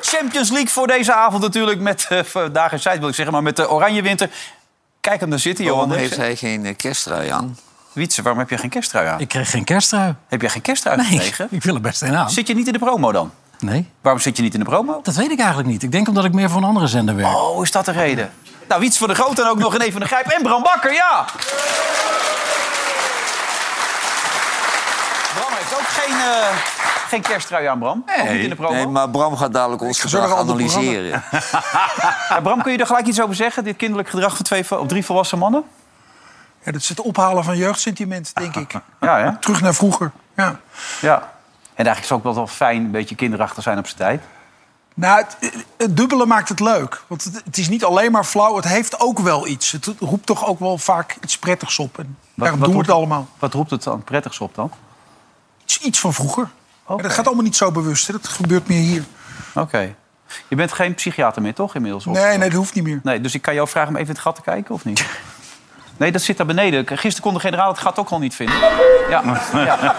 Champions League voor deze avond natuurlijk. Met uh, vandaag in wil ik zeggen, maar met de Oranje Winter. Kijk hem daar zitten, Johan. Waarom heeft hij geen uh, kersttrui aan? Wietse, waarom heb je geen kersttrui aan? Ik kreeg geen kersttrui. Heb jij geen kersttrui nee, gekregen? ik wil er best een aan. Zit je niet in de promo dan? Nee. Waarom zit je niet in de promo? Dat weet ik eigenlijk niet. Ik denk omdat ik meer voor een andere zender werk. Oh, is dat de reden? Nou, Wietse van de Groot en ook nog een van de Grijp en Bram Bakker, ja! Bram heeft ook geen, uh, geen kersttrui aan, Bram. Nee, ook niet in de promo. nee, maar Bram gaat dadelijk ons gedrag analyseren. ja, Bram, kun je er gelijk iets over zeggen? Dit kinderlijk gedrag van twee of drie volwassen mannen? Ja, dat is het ophalen van jeugdsentiment, denk ik. ja, hè? Terug naar vroeger. Ja. ja. En eigenlijk is het ook wel fijn een beetje kinderachtig zijn op zijn tijd. Nou, het, het, dubbele maakt het leuk. Want het, het, is niet alleen maar flauw, het heeft ook wel iets. Het roept toch ook wel vaak iets prettigs op. En wat, daarom doen we het allemaal. Wat roept het dan prettigs op dan? Iets, iets van vroeger. Okay. dat gaat allemaal niet zo bewust. Hè. Dat gebeurt meer hier. Oké. Okay. Je bent geen psychiater meer, toch, inmiddels? Nee, nee, dat hoeft niet meer. Nee, dus ik kan jou vragen om even in het gat te kijken, of niet? Nee, dat zit daar beneden. Gisteren kon de generaal het gat ook al niet vinden. Ja. ja.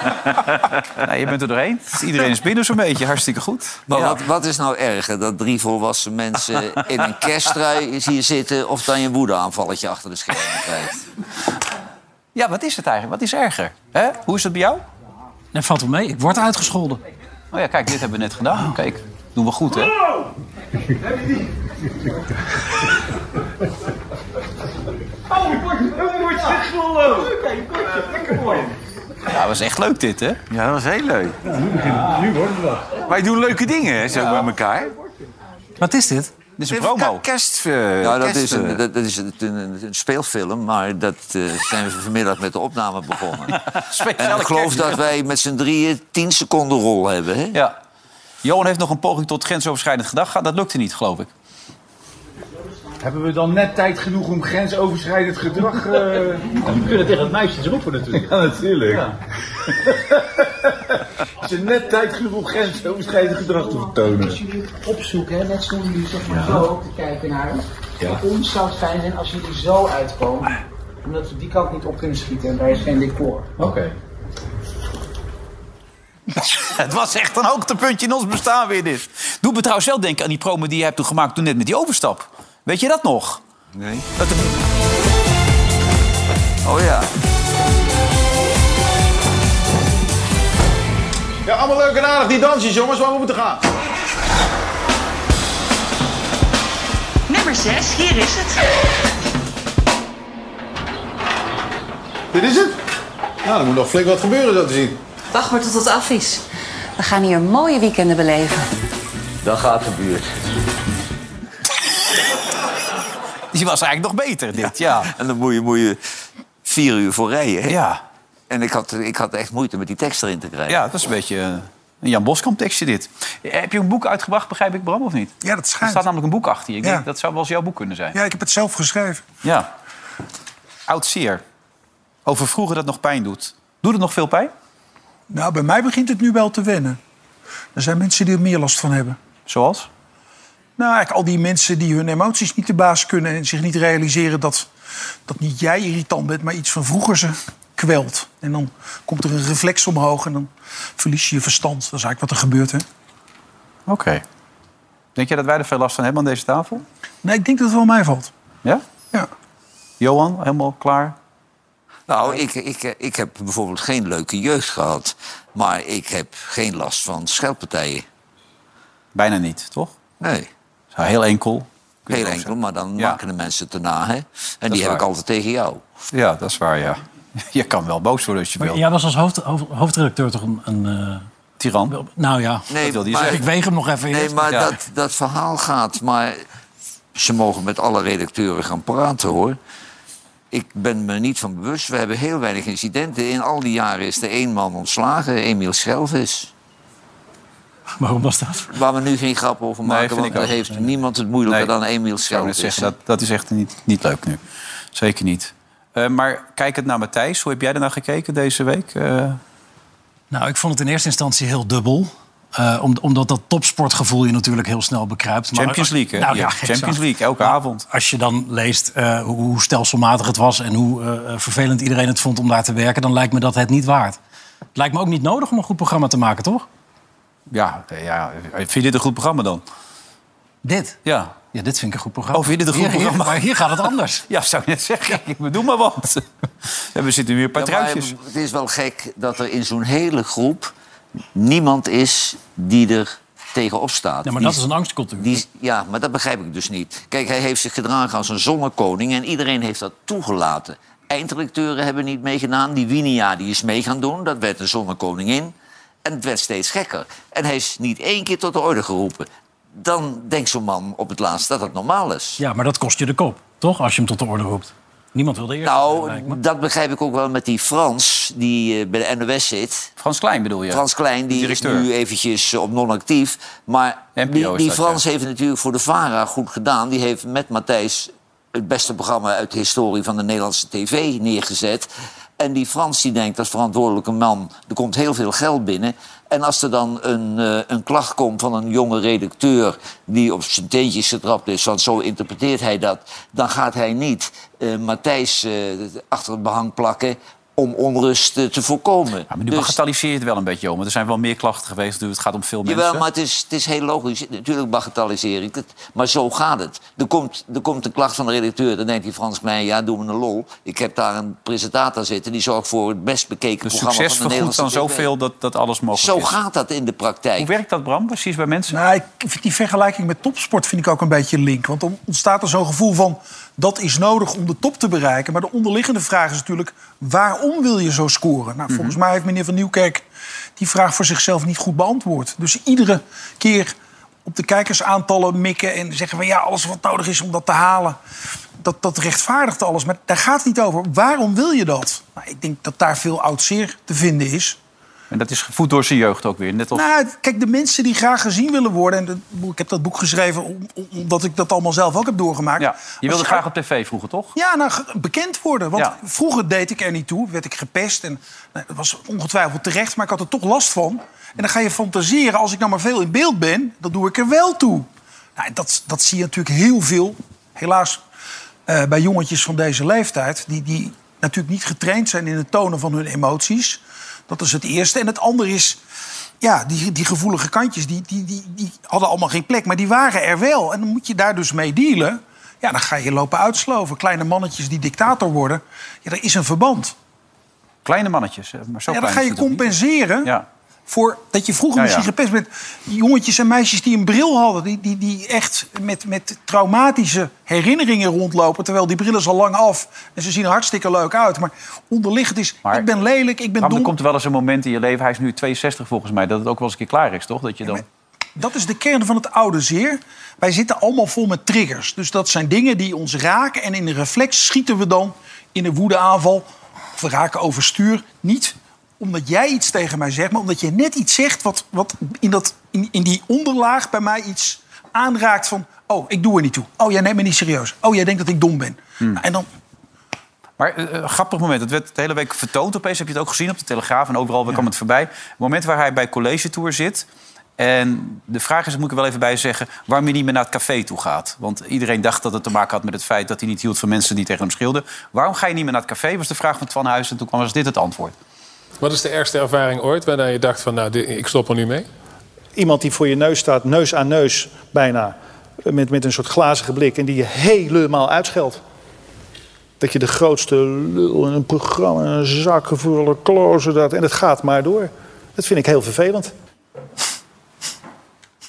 Nee, je bent er doorheen. Iedereen is binnen zo'n beetje. Hartstikke goed. Maar ja. wat, wat, is nou erger? Dat drie volwassen mensen in een kersttrui hier zitten... of dan je een woedeaanvalletje achter de schermen krijgt? Ja, wat is het eigenlijk? Wat is erger? Hè? Hoe is het bij jou? Dat valt wel mee. Ik word uitgescholden. Oh ja, kijk, dit hebben we net gedaan. Kijk, doen we goed, hè? Oh, ik word, ik word gescholden. Lekker mooi. Ja, dat was echt leuk dit, hè? Ja, dat was heel leuk. Ja, nu, nu wordt het wel. Wij doen leuke dingen, hè, zo met elkaar. Wat is dit? Dit is een promo. Kerst, uh, ja, dat, kerst, is een, dat, dat is een, een, een, speelfilm, maar dat uh, zijn we vanmiddag met de opname begonnen. en ik geloof dat wij met z'n drieën tien seconden rol hebben. Hè? Ja. Johan heeft nog een poging tot grensoverschrijdend gedrag gehad. Dat lukte niet, geloof ik. Hebben we dan net tijd genoeg om grensoverschrijdend gedrag... Uh... we kunnen tegen het meisje roepen natuurlijk. Ja, natuurlijk. Ja. Is net tijd genoeg om grensoverschrijdend gedrag te vertonen. Als jullie het opzoeken, hè, net zoals jullie zeg maar ja. zo te kijken naar. Ja. Voor ons zou het fijn zijn als jullie zo uitkomen. Omdat we die kant niet op kunnen schieten en daar is geen decor. Oké. Okay. Het was echt een hoogtepuntje in ons bestaan weer dit. Doe me trouwens wel denken aan die promo die je hebt toen gemaakt toen net met die overstap. Weet je dat nog? Nee. Dat de... Oh ja. Ja, allemaal leuk en aardig die dansjes, jongens, waar we moeten gaan. Nummer 6, hier is het. Dit is het? Nou, er moet nog flink wat gebeuren, zo te zien. Wacht maar tot het af is. We gaan hier mooie weekenden beleven. Dat gaat de buurt. Die was eigenlijk nog beter, dit, ja. En dan moet je, moet je vier uur voor rijden. Hè? Ja. En ik had, ik had echt moeite met die tekst erin te krijgen. Ja, dat is een beetje een Jan Boskamp tekstje dit. Heb je een boek uitgebracht, begrijp ik, Bram, of niet? Ja, dat schijnt. Er staat namelijk een boek achter je. Ik Ja. denk, dat zou wel eens jouw boek kunnen zijn. Ja, ik heb het zelf geschreven. Ja. Oud zeer. Over vroeger dat nog pijn doet. Doet het nog veel pijn? Nou, bij mij begint het nu wel te wennen. Er zijn mensen die er meer last van hebben. Zoals? Nou, eigenlijk al die mensen die hun emoties niet de baas kunnen... en zich niet realiseren dat, dat niet jij irritant bent... maar iets van vroeger ze kwelt. En dan komt er een reflex omhoog en dan verlies je je verstand. Dat is eigenlijk wat er gebeurt, hè? Oké. Denk je dat wij er veel last van hebben aan deze tafel? Nee, ik denk dat het wel mij valt. Ja? Ja. Johan, helemaal klaar? Nou, ik, ik, ik heb bijvoorbeeld geen leuke jeugd gehad. Maar ik heb geen last van scheldpartijen. Bijna niet, toch? Nee. Zo heel enkel. Heel enkel, maar dan Ja. maken de mensen het erna. Hè? En die heb ik altijd tegen jou. Ja, dat is waar, ja. Je kan wel boos worden als je wil. jij was als hoofd, hoofd- hoofdredacteur toch een... een eh, Tiran. nou ja, Nee, Dat wilde je maar, zeggen. ik weeg hem nog even nee, eerst. maar Ja. dat, dat verhaal gaat. Maar ze mogen met alle redacteuren gaan praten, hoor. Ik ben me niet van bewust. We hebben heel weinig incidenten. In al die jaren is er één man ontslagen, Emiel Schelvis. Waarom was dat? Waar we nu geen grap over Nee, maken, vind want daar heeft niemand het moeilijker Nee. dan Emiel Schelvis. dat, dat is echt niet, niet leuk nu. Zeker niet. Eh, maar kijkend naar Matthijs, hoe heb jij ernaar gekeken deze week? Eh, Nou, ik vond het in eerste instantie heel dubbel. Eh, om- omdat dat topsportgevoel je natuurlijk heel snel bekruipt. Maar- Champions League, hè? Nou, Ja, ja, Champions exact. League, elke avond. Als je dan leest eh, hoe, hoe stelselmatig het was... en hoe eh, vervelend iedereen het vond om daar te werken... dan lijkt me dat het niet waard. Het lijkt me ook niet nodig om een goed programma te maken, toch? Ja, ja, vind je dit een goed programma dan? Dit? Ja. Ja, dit vind ik een goed programma. Oh, vind je dit een goed Hier- hier- programma? maar hier gaat het anders. Ja, zou ik net zeggen. Ik bedoel maar wat. En we zitten weer een paar Ja, maar het is wel gek dat er in zo'n hele groep niemand is die er tegenop staat. Ja, maar Die- dat is een angstcultuur. Die, ja, maar dat begrijp ik dus niet. Kijk, hij heeft zich gedragen als een zonnekoning en iedereen heeft dat toegelaten. Eindredacteuren hebben niet meegedaan. Die Winia die is mee gaan doen. Dat werd een zonnekoningin. En het werd steeds gekker. En hij is niet één keer tot de orde geroepen. Dan denkt zo'n man op het laatst dat het normaal is. Ja, maar dat kost je de kop, toch? Als je hem tot de orde roept. Niemand wil de eerste zijn, Nou, dat begrijp ik ook wel met die Frans die eh, bij de NOS zit. Frans Klein bedoel je? Frans Klein die is nu eventjes eh, op non-actief. Maar NPO die, is die dat, Frans ja. heeft het natuurlijk voor de VARA goed gedaan. Die heeft met Matthijs het beste programma uit de historie van de Nederlandse tv neergezet. En die Frans die denkt als verantwoordelijke man... er komt heel veel geld binnen. En als er dan een, eh, een klacht komt van een jonge redacteur... die op zijn teentjes getrapt is, want zo interpreteert hij dat... dan gaat hij niet eh, Matthijs eh, achter het behang plakken om onrust eh, te voorkomen. Ja, maar nu Dus- bagatelliseer je het wel een beetje, om. Want er zijn wel meer klachten geweest. Dus het gaat om veel Jawel, mensen. maar het is, het is heel logisch. Natuurlijk bagatelliseer ik het. Maar zo gaat het. Er komt, er komt een klacht van de redacteur. Dan denkt die Frans Klein, ja, doe me een lol. Ik heb daar een presentator zitten. Die zorgt voor het best bekeken Dus programma succes van de Nederlandse dan tv. zoveel dat, dat alles mogelijk Zo is. gaat dat in de praktijk. Hoe werkt dat, Bram, precies bij mensen? Nou, ik vind die vergelijking met topsport vind ik ook een beetje een link. Want dan ontstaat er zo'n gevoel van... dat is nodig om de top te bereiken. Maar de onderliggende vraag is natuurlijk... waarom wil je zo scoren? Nou, volgens mij heeft meneer Van Nieuwkerk die vraag voor zichzelf niet goed beantwoord. Dus iedere keer op de kijkersaantallen mikken... en zeggen van ja, alles wat nodig is om dat te halen... Dat, dat rechtvaardigt alles. Maar daar gaat het niet over. Waarom wil je dat? Nou, ik denk dat daar veel oud zeer te vinden is. En dat is gevoed door zijn jeugd ook weer. Net als... Nou, kijk, de mensen die graag gezien willen worden... en ik heb dat boek geschreven om- om- omdat ik dat allemaal zelf ook heb doorgemaakt. ja, je wilde graag op tv vroeger, toch? Ja, nou, bekend worden. Want Ja. vroeger deed ik er niet toe, werd ik gepest. En nou, dat was ongetwijfeld terecht, maar ik had er toch last van. En dan ga je fantaseren, als ik nou maar veel in beeld ben... dan doe ik er wel toe. Nou, dat, dat zie je natuurlijk heel veel, helaas, eh, bij jongetjes van deze leeftijd... Die, die natuurlijk niet getraind zijn in het tonen van hun emoties. Dat is het eerste. En het andere is, ja, die, die gevoelige kantjes, die, die, die, die hadden allemaal geen plek. Maar die waren er wel. En dan moet je daar dus mee dealen. Ja, dan ga je lopen uitsloven. Kleine mannetjes die dictator worden. Ja, er is een verband. Kleine mannetjes, hè, maar zo Ja, dan ga je compenseren Ja. Voor dat je vroeger Ja, misschien gepest bent. Jongetjes en meisjes die een bril hadden. Die, die, die echt met, met traumatische herinneringen rondlopen. Terwijl die bril is al lang af. En ze zien er hartstikke leuk uit. Maar onderliggend is, Maar- ik ben lelijk, ik ben Bram, er dom. komt wel eens een moment in je leven, hij is nu 62 volgens mij, dat het ook wel eens een keer klaar is, toch? Dat je dan... Dat is de kern van het oude zeer. Wij zitten allemaal vol met triggers. Dus dat zijn dingen die ons raken. En in de reflex schieten we dan in een woedeaanval. Of we raken overstuur. Niet omdat jij iets tegen mij zegt, maar omdat je net iets zegt... wat, wat in, dat, in, in die onderlaag bij mij iets aanraakt van... oh, ik doe er niet toe. Oh, jij neemt me niet serieus. Oh, jij denkt dat ik dom ben. Hmm. Nou, en dan, Maar eh, een grappig moment. Het werd de hele week vertoond opeens. Heb je het ook gezien op de Telegraaf en overal kwam het voorbij. Het moment waar hij bij College Tour zit. En de vraag is, dat moet ik er wel even bij zeggen... waarom hij niet meer naar het café toe gaat. Want iedereen dacht dat het te maken had met het feit... dat hij niet hield van mensen die tegen hem schilden. Waarom ga je niet meer naar het café, was de vraag van Twan Huis. En toen kwam was dit het antwoord. Wat is de ergste ervaring ooit waarna je dacht van nou, dit- ik stop er nu mee? Iemand die voor je neus staat, neus aan neus bijna, met, met een soort glazige blik en die je helemaal uitscheldt. Dat je de grootste lul in een programma, een zakkenvuller, klozen dat en het gaat maar door. Dat vind ik heel vervelend.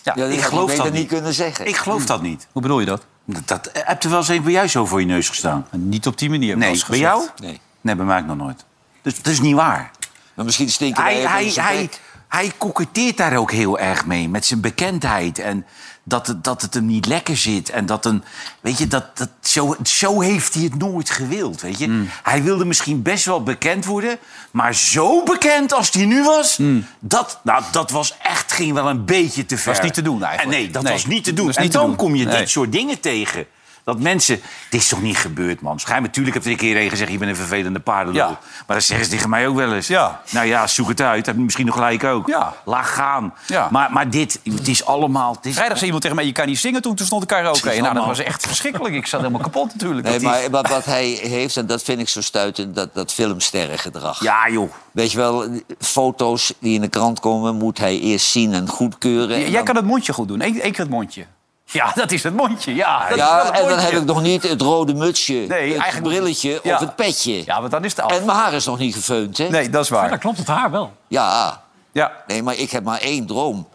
Ja, ik had geloof dat niet kunnen zeggen. Ik geloof dat niet. Hoe bedoel je dat? Dat, dat heb er wel eens een bij jou zo voor je neus gestaan. Niet op die manier. Nee, bij jou? Nee. Nee, bij mij ook nog nooit. Dus dat is niet waar. Maar misschien stinken Hij, hij, hij, hij koketteert daar ook heel erg mee. Met zijn bekendheid. En dat het, dat het hem niet lekker zit. En dat een. Weet je, dat, dat, zo, zo heeft hij het nooit gewild. Weet je? Mm. Hij wilde misschien best wel bekend worden. Maar zo bekend als hij nu was. Dat, nou, dat was echt. ging wel een beetje te ver. Mm. Was niet te doen eigenlijk. En nee, dat Nee, was niet te doen. dat en niet te dan doen. kom je Nee. dit soort dingen tegen. Dat mensen... Dit is toch niet gebeurd, man? Schijnbaar, natuurlijk heb ik een keer een gezegd... je bent een vervelende paardenlul. Ja. Maar dat zeggen ze tegen mij ook wel eens. Ja. Nou ja, zoek het uit. Heb je misschien nog gelijk ook. Ja. Laat gaan. Ja. Maar, maar dit, het is allemaal... Het is, Vrijdag zei iemand tegen mij, je kan niet zingen toen, toen stond de karaoke. Nou, dat was echt verschrikkelijk. Ik zat helemaal kapot natuurlijk. Nee, die- maar wat, wat hij heeft, en dat vind ik zo stuitend, dat, dat filmsterrengedrag. Ja, joh. Weet je wel, foto's die in de krant komen, moet hij eerst zien en goedkeuren. J- En Jij dan- kan het mondje goed doen. Eén één keer het mondje. Ja, dat is het mondje. Ja, dat is wel Ja, en dan heb ik nog niet het rode mutsje, het eigenlijk- brilletje Ja. of het petje. Ja, want dan is het af. En mijn haar is nog niet gefeund, hè? Nee, dat is Ja, waar. dat klopt, het haar wel. Ja, Ja, nee, maar ik heb maar één droom.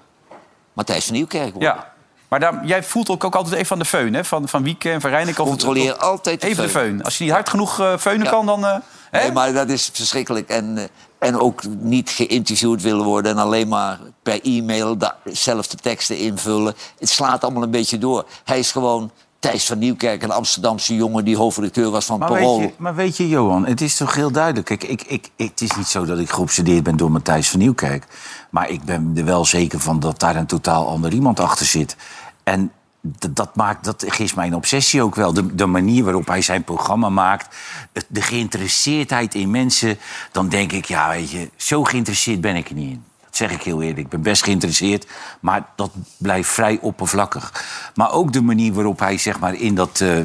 Matthijs van Nieuwkerk worden. ja. Maar daar, jij voelt ook, ook altijd even van de feun, hè? Van, van Wieke en van. Of- Controleer of- altijd de Even de feun. feun. Als je niet hard genoeg eh feunen Ja. kan, dan... eh, hè? Nee, maar dat is verschrikkelijk. En, eh, en ook niet geïnterviewd willen worden en alleen maar per e-mail dezelfde teksten invullen. Het slaat allemaal een beetje door. Hij is gewoon Thijs van Nieuwkerk, een Amsterdamse jongen die hoofdredacteur was van Maar Parool. weet, je, maar weet je, Johan, het is toch heel duidelijk. Kijk, ik, ik, ik, het is niet zo dat ik geobsedeerd ben door Matthijs van Nieuwkerk. Maar ik ben er wel zeker van dat daar een totaal ander iemand achter zit. En dat, maakt, dat is mijn obsessie ook wel. De, de manier waarop hij zijn programma maakt. De geïnteresseerdheid in mensen. Dan denk ik, ja, weet je, zo geïnteresseerd ben ik er niet in. Dat zeg ik heel eerlijk. Ik ben best geïnteresseerd, maar dat blijft vrij oppervlakkig. Maar ook de manier waarop hij zeg maar, in dat... eh,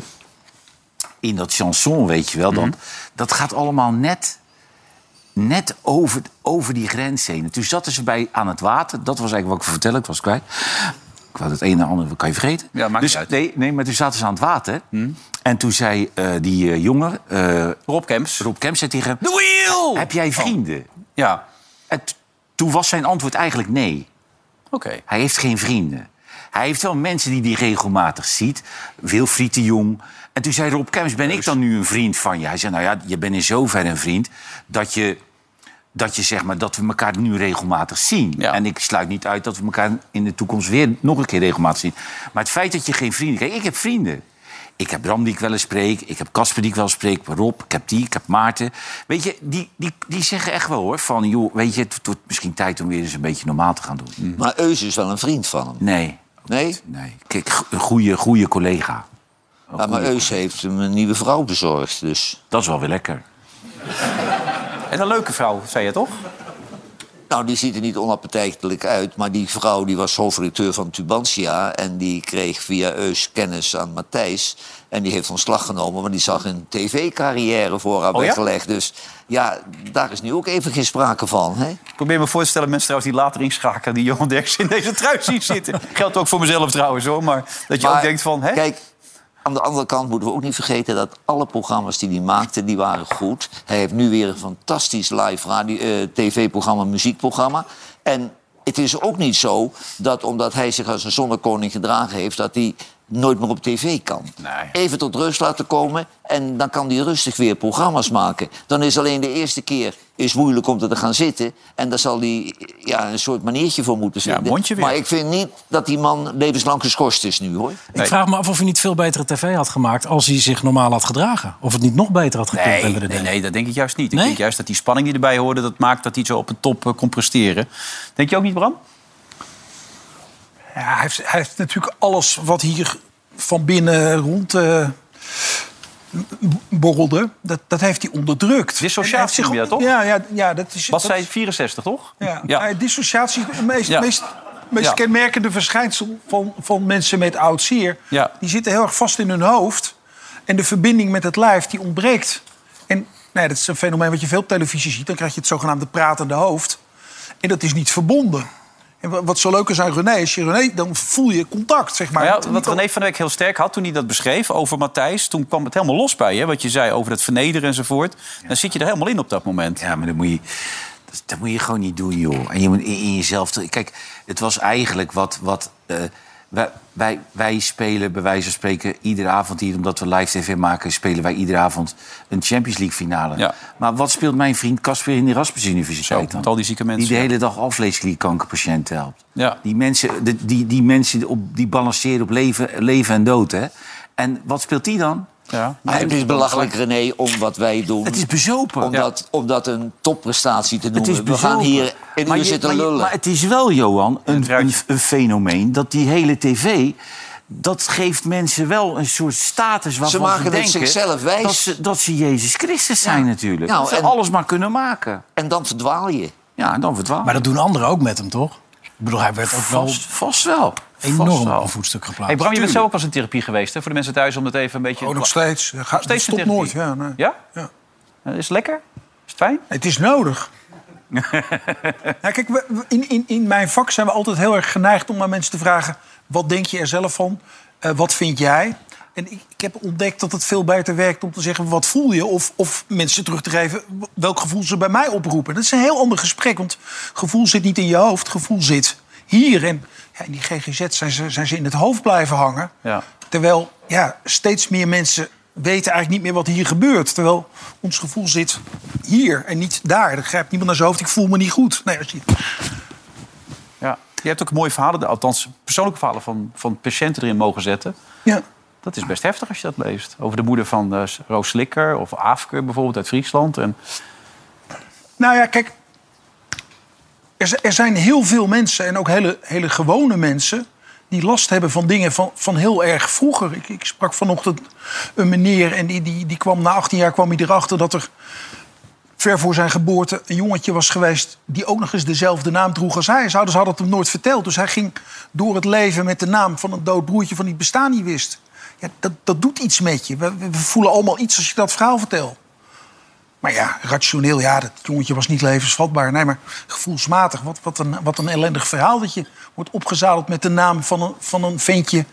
in dat chanson, weet je wel. Dan, Dat gaat allemaal net, net over, over die grens heen. En toen zaten ze bij aan het water. Dat was eigenlijk wat ik wil vertellen. Ik was kwijt. Ik wou het een en ander, kan je vergeten. Ja, maakt dus, niet uit. Nee, nee, maar toen zaten ze aan het water. En toen zei eh, die eh, jongen, eh, Rob Kemps. Rob Kemp, zei tegen hem... The wheel! Heb jij vrienden? Ja, En toen was zijn antwoord eigenlijk nee. oké. Hij heeft geen vrienden. Hij heeft wel mensen die hij regelmatig ziet. Wilfried de Jong. En toen zei Rob Kemps, ben ik dan nu een vriend van je? Hij zei, nou ja, je bent in zoverre een vriend... dat je, dat je zeg maar, dat we elkaar nu regelmatig zien. Ja. En ik sluit niet uit dat we elkaar in de toekomst weer nog een keer regelmatig zien. Maar het feit dat je geen vrienden... Kijk, ik heb vrienden. Ik heb Bram die ik wel eens spreek. Ik heb Casper die ik wel eens spreek. Rob, ik heb die, ik heb Maarten. Weet je, die, die, die zeggen echt wel hoor... van, joh, weet je, het wordt misschien tijd om weer eens een beetje normaal te gaan doen. Maar Eus is wel een vriend van hem. Nee, Nee? Nee, kijk, een goede, goede collega. Ja, maar Eus heeft hem een nieuwe vrouw bezorgd, dus... Dat is wel weer lekker. En een leuke vrouw, zei je toch? Nou, die ziet er niet onappetijtelijk uit, maar die vrouw die was hoofdredacteur van Tubantia... en die kreeg via Eus kennis aan Matthijs. En die heeft ontslag genomen, maar die zag een tv-carrière voor haar Oh ja? weggelegd. Dus ja, daar is nu ook even geen sprake van, hè? Ik probeer me voor te stellen, mensen trouwens die later inschakelen... die Johan Derks in deze trui zien zitten. Geldt ook voor mezelf trouwens, hoor. Maar dat je Maar, ook denkt van... Hè? Kijk, aan de andere kant moeten we ook niet vergeten dat alle programma's die hij maakte, die waren goed. Hij heeft nu weer een fantastisch live eh, tv-programma, muziekprogramma. En het is ook niet zo dat omdat hij zich als een zonnekoning gedragen heeft, dat hij nooit meer op tv kan. Nee. Even tot rust laten komen en dan kan hij rustig weer programma's maken. Dan is alleen de eerste keer is moeilijk om er te gaan zitten. En daar zal hij ja, een soort maniertje voor moeten vinden. weer. Maar ik vind niet dat die man levenslang geschorst is nu, hoor. Nee. Ik vraag me af of hij niet veel betere tv had gemaakt als hij zich normaal had gedragen. Of het niet nog beter had gekund. Nee, hebben we de nee, nee, dat denk ik juist niet. Ik denk juist dat die spanning die erbij hoorde... dat maakt dat hij zo op de top eh, kon presteren. Denk je ook niet, Bram? Ja, hij, heeft, hij heeft natuurlijk alles wat hier van binnen rond eh, borrelde, dat, dat heeft hij onderdrukt. Dissociatie noem je ook- dat toch? Ja, ja, ja dat is... Was dat- zij 64, toch? Ja, Ja. dissociatie is het meest, Ja. meest, meest Ja. kenmerkende verschijnsel van, van mensen met oud zeer. Ja. Die zitten heel erg vast in hun hoofd. En de verbinding met het lijf, die ontbreekt. En nee, dat is een fenomeen wat je veel op televisie ziet. Dan krijg je het zogenaamde pratende hoofd. En dat is niet verbonden. En wa- wat zo leuk is aan René, is je René, dan voel je contact, zeg maar. Ja, wat René van der Week heel sterk had toen hij dat beschreef over Matthijs... toen kwam het helemaal los bij je, wat je zei over het vernederen enzovoort. Dan zit je er helemaal in op dat moment. Ja, maar dat moet je, dat, dat moet je gewoon niet doen, joh. En je moet in, in jezelf... Kijk, het was eigenlijk wat... wat eh, wij, wij, wij spelen, bij wijze van spreken, iedere avond hier... omdat we live tv maken, spelen wij iedere avond een Champions League finale. Ja. Maar wat speelt mijn vriend Casper in de Erasmus Zo, Universiteit dan? met al die zieke mensen. Die de hele dag alvleesklierkankerpatiënten helpt. Ja. Die mensen, die, die mensen op, die balanceren op leven, leven en dood, hè? En wat speelt die dan? Ja. Maar het is belachelijk, René, om wat wij doen. Het is bezopen. om, dat, om dat een topprestatie te Het is We gaan hier uur je- zitten maar je- lullen. maar het is wel, Johan, een, een, ruikt- een fenomeen dat die hele tv... dat geeft mensen wel een soort status waarvan Ze maken het denken zichzelf wijs. Dat ze, dat ze Jezus Christus zijn natuurlijk. Nou, dat ze en- alles maar kunnen maken. En dan verdwaal je. Ja, en dan verdwaal Maar dat doen anderen ook met hem, toch? Ik bedoel, hij werd ook wel vast wel. Enorm op een voetstuk geplaatst. Hey Bram, je bent zelf ook eens in therapie geweest, hè? Voor de mensen thuis, om het even een beetje... Oh, nog steeds. Ga, steeds stopt nooit. Ja, nee. Ja? Ja. Eh, Is het lekker? Is het fijn? Het is nodig. ja, kijk, we- in, in, in mijn vak zijn we altijd heel erg geneigd om aan mensen te vragen... wat denk je er zelf van? Eh, wat vind jij? En ik, ik heb ontdekt dat het veel beter werkt om te zeggen... wat voel je? Of, of mensen terug te geven welk gevoel ze bij mij oproepen. Dat is een heel ander gesprek, want gevoel zit niet in je hoofd. Gevoel zit hier. En ja, in die GGZ zijn ze, zijn ze in het hoofd blijven hangen. Ja. Terwijl ja, steeds meer mensen weten eigenlijk niet meer wat hier gebeurt. Terwijl ons gevoel zit hier en niet daar. Er grijpt niemand naar zijn hoofd, ik voel me niet goed. Nee, als je... Ja. Je hebt ook mooie verhalen, althans persoonlijke verhalen van, van patiënten erin mogen zetten. Ja. Dat is best heftig als je dat leest. Over de moeder van eh, Roos Slikker of Afke bijvoorbeeld uit Friesland. En, Nou ja, kijk. Er, er zijn heel veel mensen, en ook hele, hele gewone mensen... die last hebben van dingen van, van heel erg vroeger. Ik, ik sprak vanochtend een meneer en die, die, die kwam na 18 jaar kwam hij erachter... dat er ver voor zijn geboorte een jongetje was geweest... die ook nog eens dezelfde naam droeg als hij. Zijn ouders hadden het hem nooit verteld. Dus hij ging door het leven met de naam van een dood broertje... van die bestaan niet wist. Ja, dat, dat doet iets met je. We, we voelen allemaal iets als je dat verhaal vertelt. Maar ja, rationeel, ja, dat jongetje was niet levensvatbaar. Nee, maar gevoelsmatig, wat, wat, een, wat een ellendig verhaal... dat je wordt opgezadeld met de naam van een, van een ventje...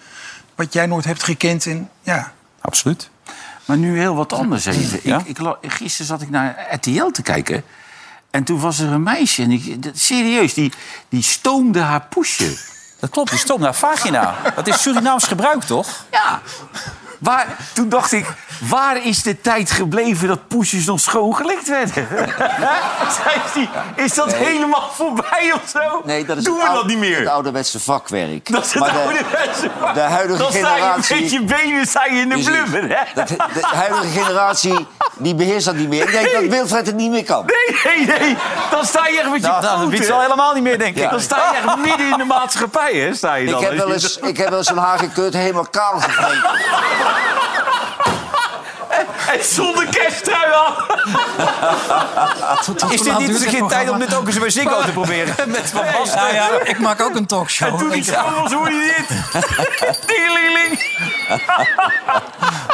wat jij nooit hebt gekend. En, ja. Absoluut. Maar nu heel wat anders even. Ja? Ik, ik, gisteren zat ik naar RTL te kijken. En toen was er een meisje. En ik, dat- serieus, die, die stoomde haar poesje. Dat klopt, die stond naar vagina. Dat is Surinaams gebruik, toch? Ja. Waar, toen dacht ik, waar is de tijd gebleven dat poesjes nog schoongelikt werden? Is dat helemaal voorbij of zo? Nee, dat is Doen het we dat niet meer? Het ouderwetse vakwerk. Dat is het Maar de- ouderwetse vak. de huidige Dan sta je generatie- met je benen sta je in de blubber, hè? De huidige generatie die beheerst dat niet meer. Ik denk dat Wilfred het niet meer kan. Nee, nee, nee. Dan sta je echt met je Nou, dat poten. al helemaal niet meer, denk ik. Dan sta je echt midden in de maatschappij, hè? Sta je dan. Ik heb wel eens, ik heb wel eens een helemaal kaal gegeten. En zonder kersttrui aan. Is dit niet eens een keer tijd om dit ook eens bij Ziggo te proberen? Met Van Basten. Nou ja, ik maak ook een talkshow. En toen die s'avonds hoor je dit. Tingelingeling.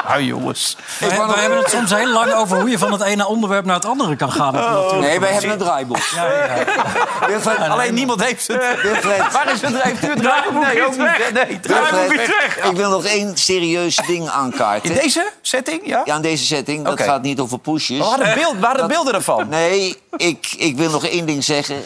Ah, jongens. We, we hebben het soms heel lang over hoe je van het ene onderwerp naar het andere kan gaan. natuurlijk. Nee, wij hebben een draaiboek. Wilfred, Alleen niemand heeft het. Wilfred, Waar is het? Nee, ook niet. Nee, Draaiboek is Wilfred, weg. ik wil nog één serieus ding aankaarten. In deze setting, ja? Ja, aan deze setting. Dat gaat niet over poesjes. We hadden, beeld, beelden ervan. Nee, ik, ik wil nog één ding zeggen.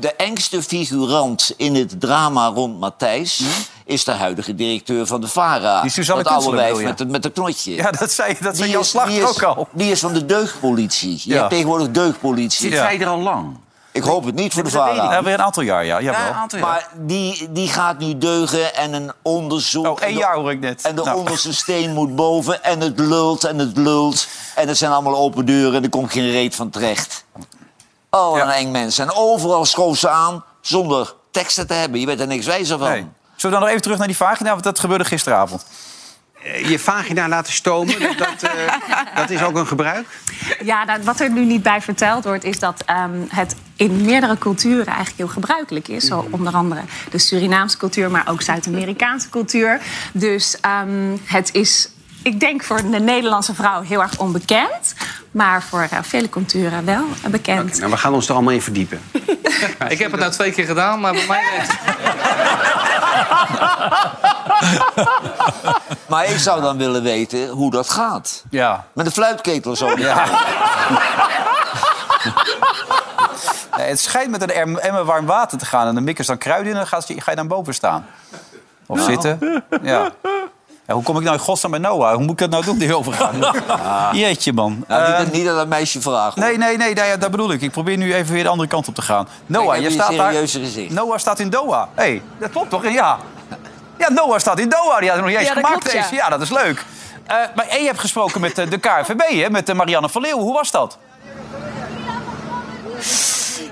De engste figurant in het drama rond Matthijs... is de huidige directeur van de VARA. Die Suzanne dat oude wijf met, de- met de knotje. Ja, dat zei, dat zei die Jan is, Slachter die is, ook al. Die is van de deugdpolitie. Je Ja. hebt tegenwoordig deugdpolitie. Zit zij er al lang? Ik hoop het niet voor de. VARA. Ja, weer een aantal jaar, ja. Jawel. Ja, een aantal jaar. Maar die, die gaat nu deugen en een onderzoek... Oh, één en de- jaar hoor ik net. En de Nou. onderste steen moet boven en het lult en het lult. En het zijn allemaal open deuren en er komt geen reet van terecht. Oh, Ja. een eng mens. En overal schoof ze aan zonder teksten te hebben. Je weet er niks wijzer van. Nee. Zullen we dan nog even terug naar die vagina? Want dat gebeurde gisteravond. Je vagina laten stomen, dat, dat, eh, dat is ook een gebruik. Ja, nou, wat er nu niet bij verteld wordt, is dat ehm, het in meerdere culturen eigenlijk heel gebruikelijk is. Zo onder andere de Surinaamse cultuur, maar ook Zuid-Amerikaanse cultuur. Dus ehm, het is, ik denk voor de Nederlandse vrouw heel erg onbekend. Maar voor eh, vele culturen wel eh, bekend. Nou, we gaan ons er allemaal in verdiepen. Ik heb het nou twee keer gedaan, maar bij mij... Maar ik zou dan willen weten hoe dat gaat. Ja. Met een fluitketel zo. Ja. Nee, het schijnt met een em- emmer warm water te gaan. En dan mikkers dan kruiden in en dan ga je, ga je dan boven staan. Of Nou. zitten. Ja. Ja, hoe kom ik nou in godsnaam bij Noah? Hoe moet ik dat nou doen, die overgaan? Jeetje, man. Nou, niet, Eh, dat- niet dat een meisje vraagt. hoor. nee, nee, nee, nee, ja, dat bedoel ik. Ik probeer nu even weer de andere kant op te gaan. Noah, je je staat daar... serieuze gezicht. Noah staat in Doha. Hé, hey, dat klopt toch? Ja. Ja, Noah staat in Doha. Die had nog niet eens Ja, dat gemaakt. klopt, ja. deze. ja, dat is leuk. Eh, maar je hebt gesproken met eh, de KVB, hè, met eh, Marianne van Leeuwen. Hoe was dat?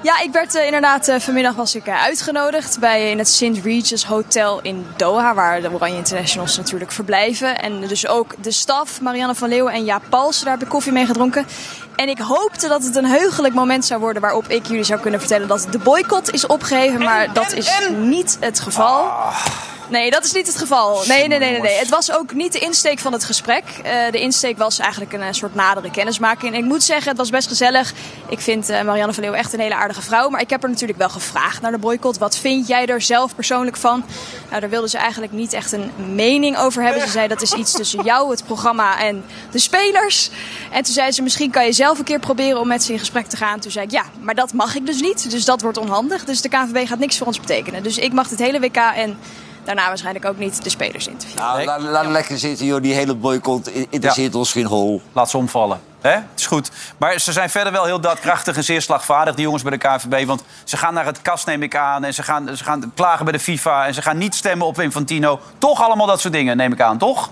Ja, ik werd eh, inderdaad eh, vanmiddag was ik eh, uitgenodigd bij in het St. Regis Hotel in Doha, waar de Oranje Internationals natuurlijk verblijven. En dus ook de staf, Marianne van Leeuwen en Jaap Pals, daar heb ik koffie mee gedronken. En ik hoopte dat het een heugelijk moment zou worden waarop ik jullie zou kunnen vertellen dat de boycott is opgeheven, maar dat is niet het geval. Nee, dat is niet het geval. Nee, nee, nee, nee, nee. Het was ook niet de insteek van het gesprek. Eh, de insteek was eigenlijk een eh, soort nadere kennismaking. En ik moet zeggen, het was best gezellig. Ik vind eh, Marianne van Leeuwen echt een hele aardige vrouw. Maar ik heb er natuurlijk wel gevraagd naar de boycott. Wat vind jij er zelf persoonlijk van? Nou, daar wilde ze eigenlijk niet echt een mening over hebben. Ze zei dat is iets tussen jou, het programma en de spelers. En toen zei ze, misschien kan je zelf een keer proberen om met ze in gesprek te gaan. Toen zei ik, ja, maar dat mag ik dus niet. Dus dat wordt onhandig. Dus de KNVB gaat niks voor ons betekenen. Dus ik mag het hele WK en daarna waarschijnlijk ook niet de spelers interviewen. Nou, laat, laat lekker zitten, joh. Die hele boycott interesseert ons geen hol. Laat ze omvallen. Hè? Het is goed. Maar ze zijn verder wel heel daadkrachtig en zeer slagvaardig, die jongens bij de KNVB. Want ze gaan naar het kast, neem ik aan. En ze gaan, ze gaan klagen bij de FIFA. En ze gaan niet stemmen op Infantino. Toch allemaal dat soort dingen, neem ik aan, toch?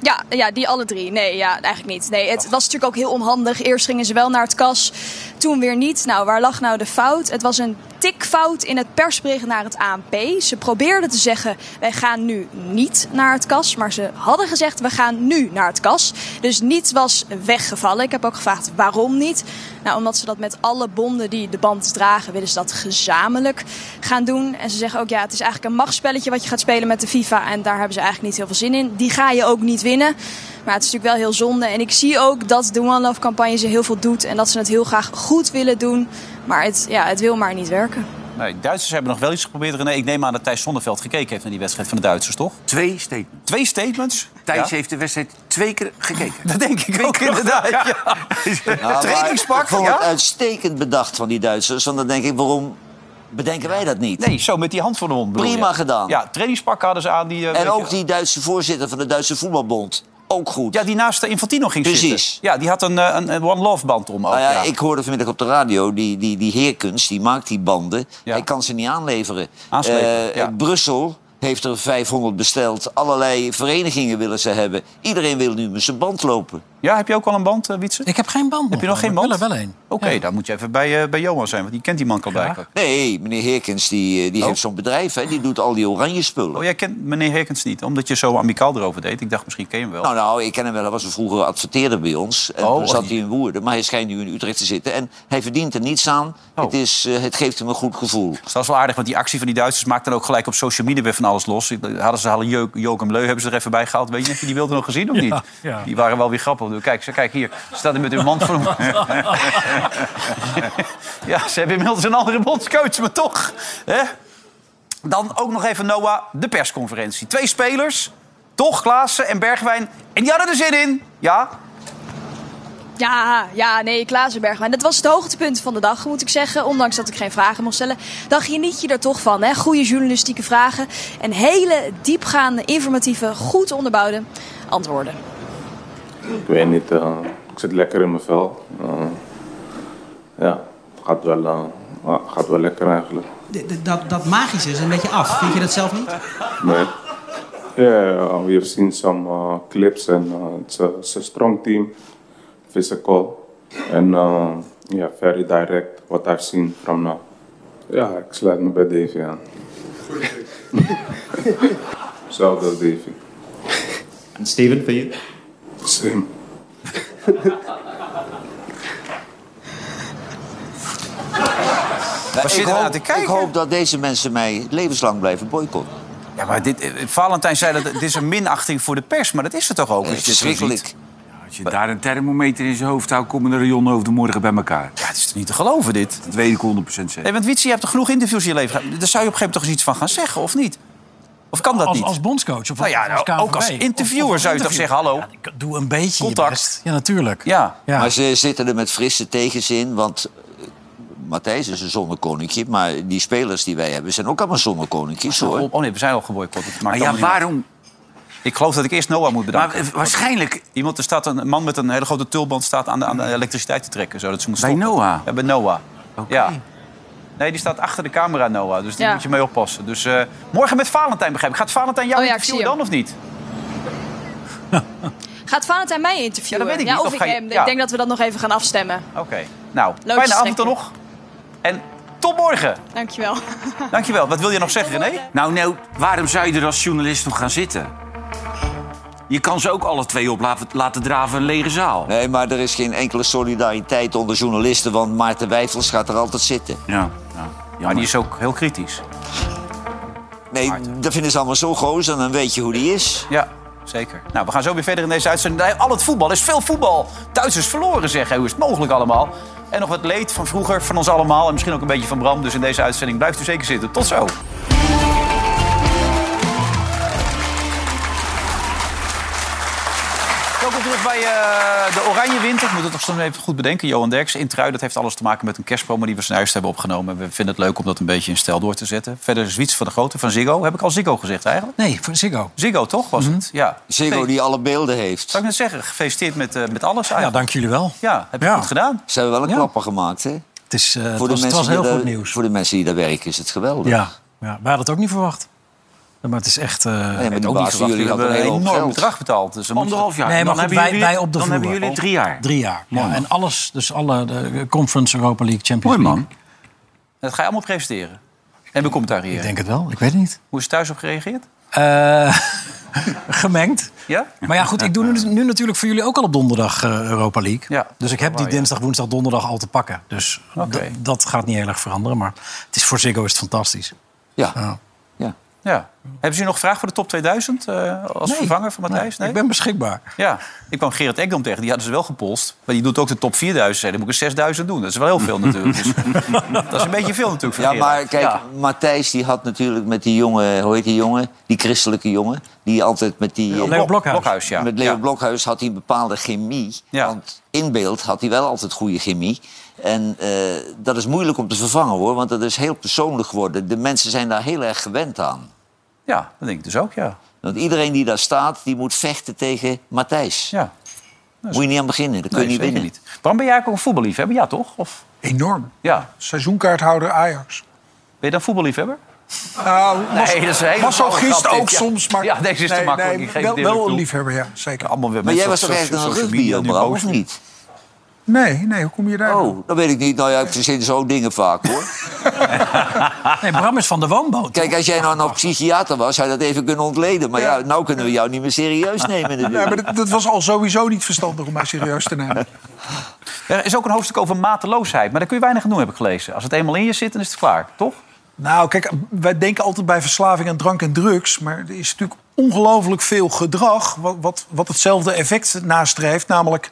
Ja, ja, die alle drie. Nee, ja, eigenlijk niet. Nee, het was natuurlijk ook heel onhandig. Eerst gingen ze wel naar het kas, toen weer niet. Nou, waar lag nou de fout? Het was een tikfout in het persbericht naar het ANP. Ze probeerden te zeggen, wij gaan nu niet naar het kas. Maar ze hadden gezegd, we gaan nu naar het kas. Dus niet was weggevallen. Ik heb ook gevraagd, waarom niet? Nou, omdat ze dat met alle bonden die de band dragen, willen ze dat gezamenlijk gaan doen. En ze zeggen ook, ja, het is eigenlijk een machtsspelletje wat je gaat spelen met de FIFA. En daar hebben ze eigenlijk niet heel veel zin in. Die ga je ook niet winnen. Maar het is natuurlijk wel heel zonde. En ik zie ook dat de One Love campagne ze heel veel doet. En dat ze het heel graag goed willen doen. Maar het, ja, het wil maar niet werken. Nee, Duitsers hebben nog wel iets geprobeerd. René, ik neem aan dat Thijs Zonneveld gekeken heeft naar die wedstrijd van de Duitsers, toch? Twee statements. Twee statements? Thijs Ja? heeft de wedstrijd twee keer gekeken. Dat denk ik ook inderdaad. Ja. Nou, maar Trainingspak, Ik vond ja? het uitstekend bedacht van die Duitsers. Want dan denk ik, waarom bedenken wij dat niet? Nee, zo met die hand voor de mond. je? Prima gedaan. Ja, trainingspakken hadden ze aan. Die, eh, En ook die Duitse voorzitter van de Duitse voetbalbond. Ook goed. Ja, die naast de Infantino ging Precies. zitten. Ja, die had een, eh, een, een One Love band om. Ook, Nou ja, ja. Ik hoorde vanmiddag op de radio, die, die, die Heerkens, die maakt die banden. Hij kan ze niet aanleveren. Ja. Brussel heeft er 500 besteld. Allerlei verenigingen willen ze hebben. Iedereen wil nu met zijn band lopen. Ja, heb je ook al een band, uh, Wietse? Ik heb geen band Heb je nog geen band? Ik wil er wel een. Oké, dan moet je even bij, eh, bij Johan zijn, want die kent die man al blijkbaar. Nee, meneer Heerkens die, eh, die Oh. heeft zo'n bedrijf. Hè, die doet al die oranje spullen. Oh, jij kent meneer Herkens niet, omdat je zo amicaal erover deed. Ik dacht, misschien ken je hem wel. Nou, nou, ik ken hem wel. Hij was een vroeger adverteerder bij ons. En Oh, toen zat hij in Woerden. Maar hij schijnt nu in Utrecht te zitten. En hij verdient er niets aan. Oh. Het, is, eh, het geeft hem een goed gevoel. Dus dat is wel aardig, want die actie van die Duitsers maakt dan ook gelijk op social media weer van alles los. Hadden ze halen Jo- Joachim Leu, hebben ze er even bij gehaald. Weet je, heb je die beelden nog gezien of niet? ja. Die waren wel weer grappig. Kijk, ze- kijk hier, ze staat er met hun mand voor hem. ja, ze hebben inmiddels een andere bondscoach, maar toch. Hè? Dan ook nog even Noah, de persconferentie. Twee spelers, toch, Klaassen en Bergwijn. En die hadden er zin in. Ja, Ja, ja, nee, Klaasenberg. En dat was het hoogtepunt van de dag, moet ik zeggen. Ondanks dat ik geen vragen mocht stellen. Dan geniet je er toch van, hè? Goede journalistieke vragen. En hele diepgaande, informatieve, goed onderbouwde antwoorden. Ik weet niet, eh, ik zit lekker in mijn vel. Eh, ja, het gaat wel, eh, gaat wel lekker eigenlijk. D- Dat, dat magische is een beetje af. Vind je dat zelf niet? Nee. Yeah, we have seen some uh, clips and it's, a, it's a strong team, physical, and uh, yeah, very direct. What I've seen from now. Ja, ik sluit me bij Davy aan. Hetzelfde als Davy. En Steven, vind je? Same. Ja, Waar ik, zit er hoop, naar te kijken? ik hoop dat deze mensen mij levenslang blijven boycotten. Ja, maar dit, eh, Valentijn zei dat het is een minachting voor de pers. Maar dat is het toch ook? als je dit zo Verschrikkelijk. Als je daar een thermometer in zijn hoofd houdt, komen de rionnen morgen bij elkaar. Ja, het is toch niet te geloven, dit? Dat weet ik 100% zeker. Nee, want Wietse, je hebt toch genoeg interviews in je leven gehad? Daar zou je op een gegeven moment toch eens iets van gaan zeggen, of niet? Of kan dat als, niet? Als bondscoach of Nou ja, als nou, KNVB? ook als interviewer Of- of zou je toch zeggen, hallo? Ja, doe een beetje Contact. best. Ja, natuurlijk. Ja. Ja. Maar ze zitten er met frisse tegenzin, want eh, Matthijs is een zonnekoninkje. Maar die spelers die wij hebben zijn ook allemaal zonnekoninkjes, hoor. Oh nee, we zijn al geboycott. Maar ja, waarom? Ik geloof dat ik eerst Noah moet bedanken. Maar, eh, waarschijnlijk- Iemand, er staat een man met een hele grote tulband staat aan de, aan de elektriciteit te trekken. Zodat ze moet Bij. Noah? Ja, bij Noah. Ja. Nee, die staat achter de camera, Noah. Dus daar Ja. moet je mee oppassen. Dus eh, morgen met Valentijn, begrijp ik. Gaat Valentijn jou Oh ja, interviewen dan of niet? Gaat Valentijn mij interviewen? Ja, dat weet ik niet. of, Of ik je- hem. ja. Ik denk dat we dat nog even gaan afstemmen. Oké. Nou, Loodjes fijne avond dan nog. En tot morgen. Dankjewel. Dankjewel. Wat wil je nog zeggen, René? Nou, nou, waarom zou je er als journalist nog gaan zitten? Je kan ze ook alle twee op laten, laten draven een lege zaal. Nee, maar er is geen enkele solidariteit onder journalisten... want Maarten Wijfels gaat er altijd zitten. Ja, Maar die is ook heel kritisch. Nee, dat vinden ze allemaal zo goos en dan weet je hoe die is. Ja, zeker. Nou, we gaan zo weer verder in deze uitzending. Al het voetbal, is veel voetbal. Duitsers verloren, zeggen. Hoe is het mogelijk allemaal? En nog wat leed van vroeger, van ons allemaal. En misschien ook een beetje van Bram. Dus in deze uitzending blijft u zeker zitten. Tot zo. Welkom terug bij eh, de Oranje Winter. Ik moet het nog zo even goed bedenken. Johan Derks, Intrui, dat heeft alles te maken met een kerstpromo die we zojuist hebben opgenomen. We vinden het leuk om dat een beetje in stijl door te zetten. Verder Zwiets van de Grote van Ziggo. Heb ik al Ziggo gezegd eigenlijk? Nee, voor Ziggo. Ziggo, toch? Was het? Ja. Ziggo die alle beelden heeft. Zou ik net zeggen, gefeliciteerd met, eh, met alles eigenlijk. Ja, dank jullie wel. Ja, heb je Ja. goed gedaan. Ze hebben wel een Ja. klapper gemaakt, hè? Het, is, eh, het, Voor de was, het mensen was heel die goed daar- nieuws. Voor de mensen die daar werken is het geweldig. Ja, ja, wij hadden het ook niet verwacht. Maar het is echt... eh, maar die ook niet jullie hebben een enorm geld. bedrag betaald. Dus Anderhalf jaar. Nee, maar dan goed, hebben wij, jullie, wij op de Dan vloer. hebben jullie drie jaar. Drie jaar. Mooi, ja, en alles, dus alle de Conference Europa League, Champions Mooi, League. man. Dat ga je allemaal presenteren. En becommentariëren. Ik denk het wel, ik weet het niet. Hoe is thuis op gereageerd? Eh, gemengd. Ja? Maar ja, goed, ik doe nu, nu natuurlijk voor jullie ook al op donderdag eh, Europa League. Ja, dus ik heb die dinsdag, woensdag, donderdag al te pakken. Dus dat gaat niet heel erg veranderen. Maar het is, voor Ziggo is het fantastisch. Ja. Ja. Hebben ze nog vraag voor de top 2000 eh, als Nee. vervanger van Matthijs? Nee? Ik ben beschikbaar. Ja, ik kwam Gerard Ekdom tegen. Die hadden ze wel gepolst. Maar die doet ook de top 4000. Zei, Dan moet ik er 6000 doen. Dat is wel heel veel natuurlijk. Dus, dat is een beetje veel natuurlijk voor Ja, Gerard. maar kijk, Ja. Matthijs die had natuurlijk met die jongen, hoe heet die jongen? Die christelijke jongen. Die altijd met die... Leo Blok- Blokhuis. Blokhuis, ja. Met Leo Ja. Blokhuis had hij een bepaalde chemie. Ja. Want in beeld had hij wel altijd goede chemie. En eh, dat is moeilijk om te vervangen hoor, want dat is heel persoonlijk geworden. De mensen zijn daar heel erg gewend aan. ja, dat denk ik dus ook, ja. Want iedereen die daar staat, die moet vechten tegen Matthijs. ja. Moet je niet aan beginnen, dan kun je Nee, niet winnen. niet. Bram, ben jij ook een voetballiefhebber? Ja, toch? Of, Enorm. ja. Seizoenkaarthouder Ajax. Ben je dan voetballiefhebber? Nou, Nee, dat is een hele masochist ook dit, ja. soms, maar... Ja, deze is te makkelijk. nee, Ik geef wel, wel een liefhebber, ja, zeker. Allemaal weer Maar jij was toch eigenlijk een social media rugby, nu Bram, ook. of niet? Nee, nee, hoe kom je daar? Oh, dat weet ik niet. Nou ja, ik verzin zo'n dingen vaak, hoor. Nee, Bram is van de woonboot. Kijk, als jij nou nog psychiater was, zou je dat even kunnen ontleden. Maar ja, nou kunnen we jou niet meer serieus nemen Nee, natuurlijk. maar dat, dat was al sowieso niet verstandig om mij serieus te nemen. Er is ook een hoofdstuk over mateloosheid. Maar daar kun je weinig aan doen, heb ik gelezen. Als het eenmaal in je zit, dan is het klaar, toch? Nou, kijk, wij denken altijd bij verslaving aan drank en drugs. Maar er is natuurlijk ongelooflijk veel gedrag wat, wat, wat hetzelfde effect nastreeft. Namelijk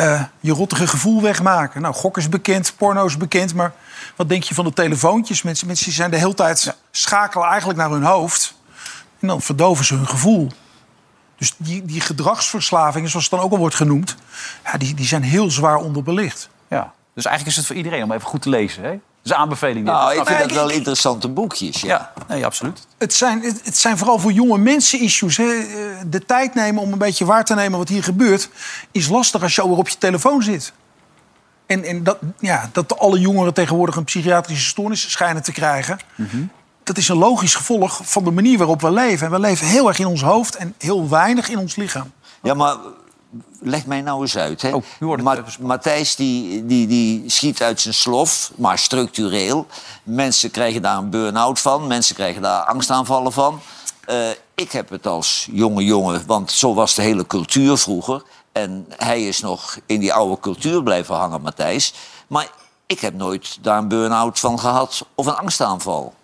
eh, je rottige gevoel wegmaken. Nou, gok is bekend, porno is bekend. Maar wat denk je van de telefoontjes? Mensen, mensen zijn de hele tijd schakelen eigenlijk naar hun hoofd. En dan verdoven ze hun gevoel. Dus die, die gedragsverslavingen, zoals het dan ook al wordt genoemd... Ja, die, die zijn heel zwaar onderbelicht. Ja. Dus eigenlijk is het voor iedereen om even goed te lezen. Hè? Dat is een aanbeveling. dit. Nou, ik vind dat wel interessante boekjes. Ja. Ja, nee, absoluut. Het zijn, het, zijn vooral voor jonge mensen issues. Hè. Eh, De tijd nemen om een beetje waar te nemen wat hier gebeurt... is lastig als je alweer op je telefoon zit. En, en dat, ja, dat alle jongeren tegenwoordig een psychiatrische stoornis schijnen te krijgen... dat is een logisch gevolg van de manier waarop we leven. En we leven heel erg in ons hoofd en heel weinig in ons lichaam. Ja, maar leg mij nou eens uit. Hè. Oh. Matthijs die, die, die schiet uit zijn slof, maar structureel. Mensen krijgen daar een burn-out van. Mensen krijgen daar angstaanvallen van. Eh, ik heb het als jonge jongen, want zo was de hele cultuur vroeger. En hij is nog in die oude cultuur blijven hangen, Matthijs. Maar ik heb nooit daar een burn-out van gehad of een angstaanval.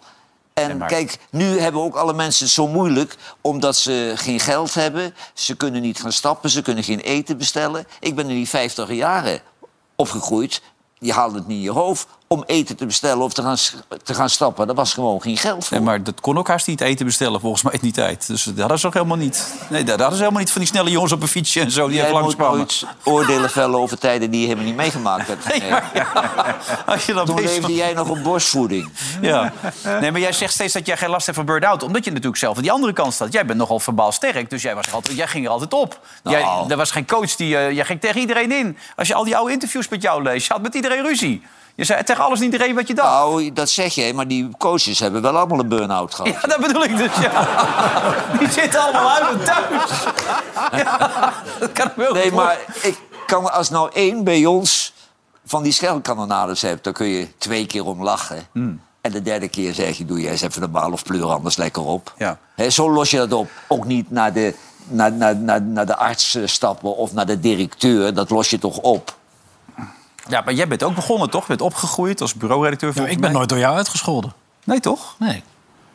En kijk, nu hebben ook alle mensen het zo moeilijk omdat ze geen geld hebben. Ze kunnen niet gaan stappen, ze kunnen geen eten bestellen. Ik ben in die 50 jaren opgegroeid. Je haalde het niet in je hoofd om eten te bestellen of te gaan, te gaan stappen. Daar was gewoon geen geld voor. Nee, maar dat kon ook haast niet eten bestellen, volgens mij in die tijd. Dus dat hadden ze ook helemaal niet. Nee, dat hadden ze helemaal niet van die snelle jongens op een fietsje en zo die Jij moet langskwamen. nooit oordelen vellen over tijden die je helemaal niet meegemaakt hebt. Nee, maar ja, als je dan Toen leefde jij nog op borstvoeding. Ja. Nee, maar jij zegt steeds dat jij geen last hebt van burn-out. Omdat je natuurlijk zelf aan die andere kant staat. Jij bent nogal verbaal sterk, dus jij, was altijd, jij ging er altijd op. Nou. Jij, er was geen coach die... eh, jij ging tegen iedereen in. Als je al die oude interviews met jou leest, je had met iedereen ruzie. Je zei tegen alles en iedereen wat je dacht. Nou, dat zeg jij, maar die coaches hebben wel allemaal een burn-out gehad. Ja, dat bedoel ik dus, ja. Die zitten allemaal uit thuis. Ja, dat kan ik wel Nee, maar ik kan als nou één bij ons van die schelkanonades hebt... dan kun je twee keer om lachen. Hmm. En de derde keer zeg je, doe jij eens even de bal of pleur anders lekker op. Ja. Hè, zo los je dat op. Ook niet naar de, naar, naar, naar, naar de arts stappen of naar de directeur. Dat los je toch op. Ja, maar jij bent ook begonnen, toch? Je bent opgegroeid als bureauredacteur. Ja, volgens ik ben mij. nooit door jou uitgescholden. Nee, toch? Nee.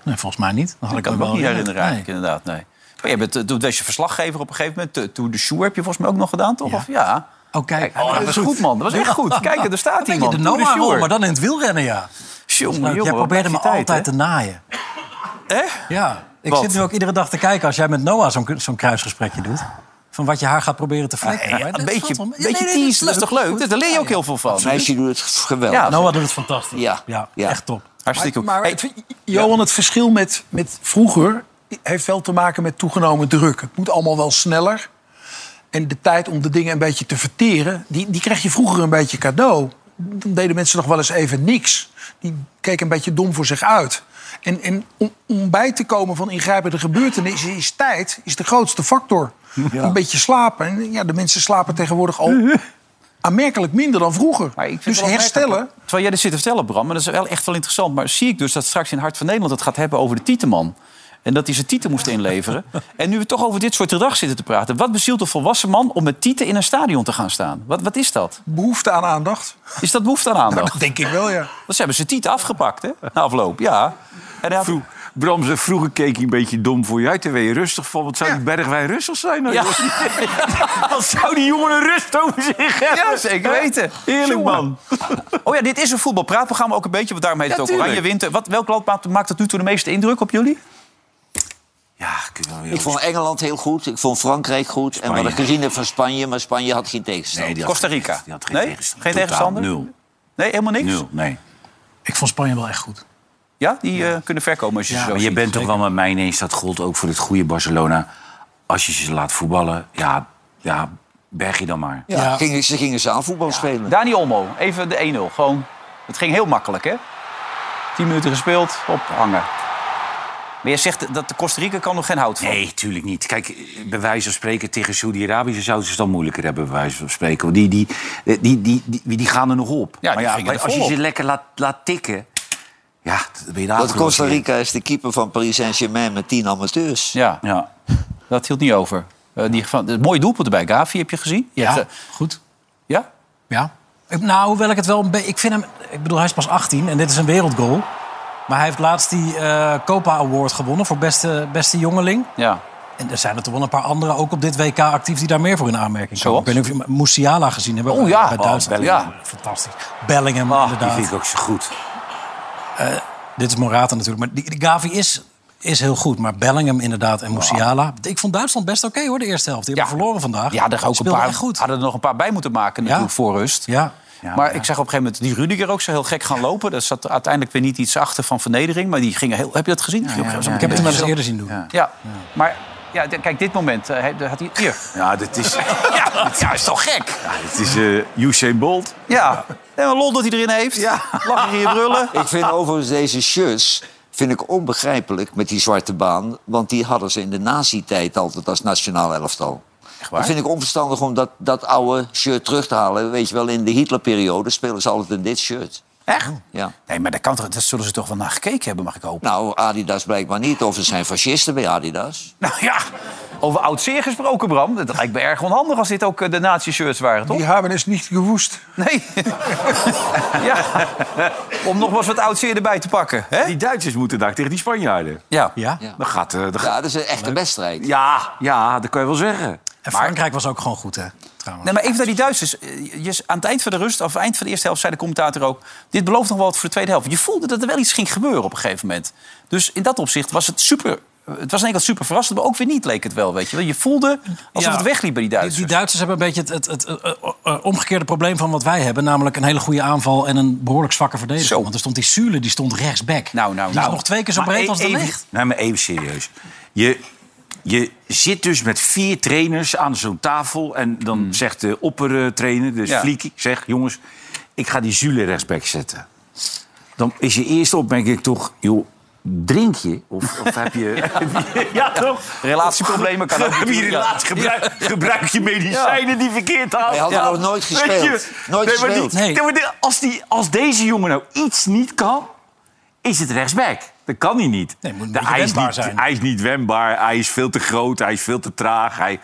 Nee, volgens mij niet. Dan had ik ik kan me me ook niet herinneren, Nee. eigenlijk, inderdaad. Nee. Maar jij bent, eh, toen was je verslaggever op een gegeven moment. Toen de Shoe heb je volgens mij ook nog gedaan, toch? Of, ja. Oh, kijk. Oh, dat was goed, man. Dat was echt goed. Kijk, er staat je de Noah-rol, Sjoerd. maar dan in het wielrennen, ja. Jongen, Nou, jongen, jij probeerde me tijd, altijd te naaien. Echt? Ja. Ik Wat? zit nu ook iedere dag te kijken als jij met Noah zo'n zo'n kruisgesprekje doet. Van wat je haar gaat proberen te vlekken. Ja, een beetje, een Ja, beetje nee, nee, teasen, dat is toch leuk? Daar leer je ook heel veel van. Het meisje doet het geweldig. Ja, Noah doet het fantastisch. Ja, Ja, echt top. Hartstikke goed. Maar Hey, het- Johan, het verschil met, met vroeger heeft wel te maken met toegenomen druk. Het moet allemaal wel sneller. En de tijd om de dingen een beetje te verteren, die, die krijg je vroeger een beetje cadeau. Dan deden mensen nog wel eens even niks. Die keken een beetje dom voor zich uit. En, en om, om bij te komen van ingrijpende gebeurtenissen is tijd is de grootste factor. Een beetje slapen. En ja, de mensen slapen tegenwoordig al aanmerkelijk minder dan vroeger. Dus herstellen... Terwijl jij dit zit te vertellen, Bram, maar dat is wel echt wel interessant. Maar zie ik dus dat straks in Hart van Nederland het gaat hebben over de Tieteman. En dat hij zijn tieten moest inleveren. en nu we toch over dit soort gedrag zitten te praten. Wat bezielt een volwassen man om met tieten in een stadion te gaan staan? Wat, wat is dat? Behoefte aan aandacht. Is dat behoefte aan aandacht? Dat denk ik wel, ja. Want ze hebben zijn tieten afgepakt, hè? Na afloop, ja. En hij had... Bram zei, vroeger keek hij een beetje dom voor je uit. Terwijl je rustig van, wat zou die Bergwijn rustig zijn? Nou, Ja. Wat zou die jongen een rust over zich hebben? Ja, zeker weten. Heerlijk, Jongen. man. Oh ja, dit is een voetbalpraatprogramma ook een beetje. Want daarom heet het Ja, ook tuurlijk. Oranje Winter. Wat, welk land maakt, tot nu toe de meeste indruk op jullie? Ja, ik vond Engeland heel goed. Ik vond Frankrijk goed. En wat ik gezien heb van Spanje, maar Spanje had geen tegenstander. Nee, die had Costa geen- Rica. die had geen nee? tegenstander. Geen tegenstander? Nul. Nee, helemaal niks? Nul, nee. Ik vond Spanje wel echt goed. Ja, die eh, kunnen verkomen als je Ja, ze zo maar je ziet. bent toch wel met mij ineens, dat gold ook voor het goede Barcelona. Als je ze laat voetballen, ja, ja berg je dan maar. Ja, Gingen, ze gingen zaalvoetbal spelen. Dani Olmo, even de 1-0. Gewoon, het ging heel makkelijk, hè? 10 minuten gespeeld, ophangen. Maar je zegt dat de Costa Rica kan nog geen hout van. Nee, tuurlijk niet. Kijk, bij wijze van spreken tegen Saudi-Arabië zouden ze het dan moeilijker hebben, bij wijze van spreken. Want die, die, die, die, die, die gaan er nog op. Ja, maar er als je ze lekker laat, laat tikken, ja, ben je daar Want Costa Rica is de keeper van Paris Saint-Germain met tien amateurs. Ja, Ja. dat hield niet over. Eh, die, van, het mooie doelpunt erbij. Gavi heb je gezien? Je Ja, hebt, eh, goed. ja? Ja. Ik- Nou, hoewel ik het wel een beetje... Ik vind hem... Ik bedoel, hij is pas 18 en dit is een wereldgoal. Maar hij heeft laatst die eh, Copa Award gewonnen voor beste, beste jongeling. Ja. En er zijn er toch wel een paar anderen ook op dit WK actief... die daar meer voor in aanmerking komen. Zoals? Ik weet niet of je Musiala gezien hebben. Oh ja. Bij Oh, Duitsland. Bellingham. Fantastisch. Bellingham, Die inderdaad. vind ik ook zo goed. Dit is Morata natuurlijk. Maar die, die Gavi is, is heel goed. Maar Bellingham inderdaad en Musiala. Ik vond Duitsland best oké hoor, de eerste helft. Die hebben verloren vandaag. Ja, er ook een paar, goed. hadden er nog een paar bij moeten maken natuurlijk voor rust. Ja. maar ik zag op een gegeven moment die Rudiger ook zo heel gek gaan lopen. Er zat uiteindelijk weer niet iets achter van vernedering. Maar die gingen heel... Heb je dat gezien? Ik heb het hem wel eens eerder zien doen. Ja, maar ja, kijk, dit moment eh, hij- had hij... Hier. Ja, dat is, Ja, ja, is toch gek? ja, het is eh Usain Bolt. Ja. En een lol dat hij erin heeft. Ja. Lachen hier brullen. Ik vind overigens deze shirts vind ik onbegrijpelijk met die zwarte baan. Want die hadden ze in de nazi-tijd altijd als nationaal elftal. Echt waar? Dat vind ik onverstandig om dat, dat oude shirt terug te halen. Weet je wel, in de Hitlerperiode spelen ze altijd in dit shirt. Echt? Ja. Nee, maar daar, kan toch, daar zullen ze toch wel naar gekeken hebben, mag ik hopen. Nou, Adidas blijkbaar niet. Of er zijn fascisten bij Adidas. Nou ja, over oud zeer gesproken, Bram. Dat lijkt me erg onhandig als dit ook eh, de nazi-shirts waren, toch? Die hebben is niet gewoest. Nee. ja. Om nog wel eens wat oud zeer erbij te pakken. Hè? Die Duitsers moeten daar tegen die Spanjaarden. Ja. Ja. Gaat, eh, gaat- Ja, dat is een echte wedstrijd. ja, ja, dat kan je wel zeggen. En Frankrijk was ook gewoon goed, hè? Trouwens. Nee, maar even naar die Duitsers. Eh, Je, aan het eind van de rust, of eind van de eerste helft, zei de commentator ook... dit belooft nog wel wat voor de tweede helft. Je voelde dat er wel iets ging gebeuren op een gegeven moment. Dus in dat opzicht was het super... Het was de kant super verrassend, maar ook weer niet leek het wel, weet je wel. Je voelde alsof Ja. het wegliep bij die Duitsers. die Duitsers hebben een beetje het, het, het, omgekeerde probleem van wat wij hebben. Namelijk een hele goede aanval en een behoorlijk zwakke verdediging. Zo. Want er stond die Sule, die stond rechtsback. Nou, nou, Die nou. nog twee keer zo breed e- als de even, licht. Nee, maar even serieus. Je, je zit dus met vier trainers aan zo'n tafel. En dan zegt de oppertrainer, dus Ja. Fliekie, zeg jongens... ik ga die Zule rechtsback zetten. Dan is je eerste opmerking toch... joh, drink je? Of, of heb je... ja, toch? Relatieproblemen kan ook Heb je relatie, gebruik, gebruik je medicijnen die verkeerd hadden? Hij had nog nooit gespeeld. je? Nooit Nee, maar die- gespeeld. nee, als, die, als deze jongen nou iets niet kan, is het rechtsback. Dat kan hij niet. Nee, moet een De- beetje hij, is wendbaar niet zijn. hij is niet wendbaar, hij is veel te groot, hij is veel te traag. Hij,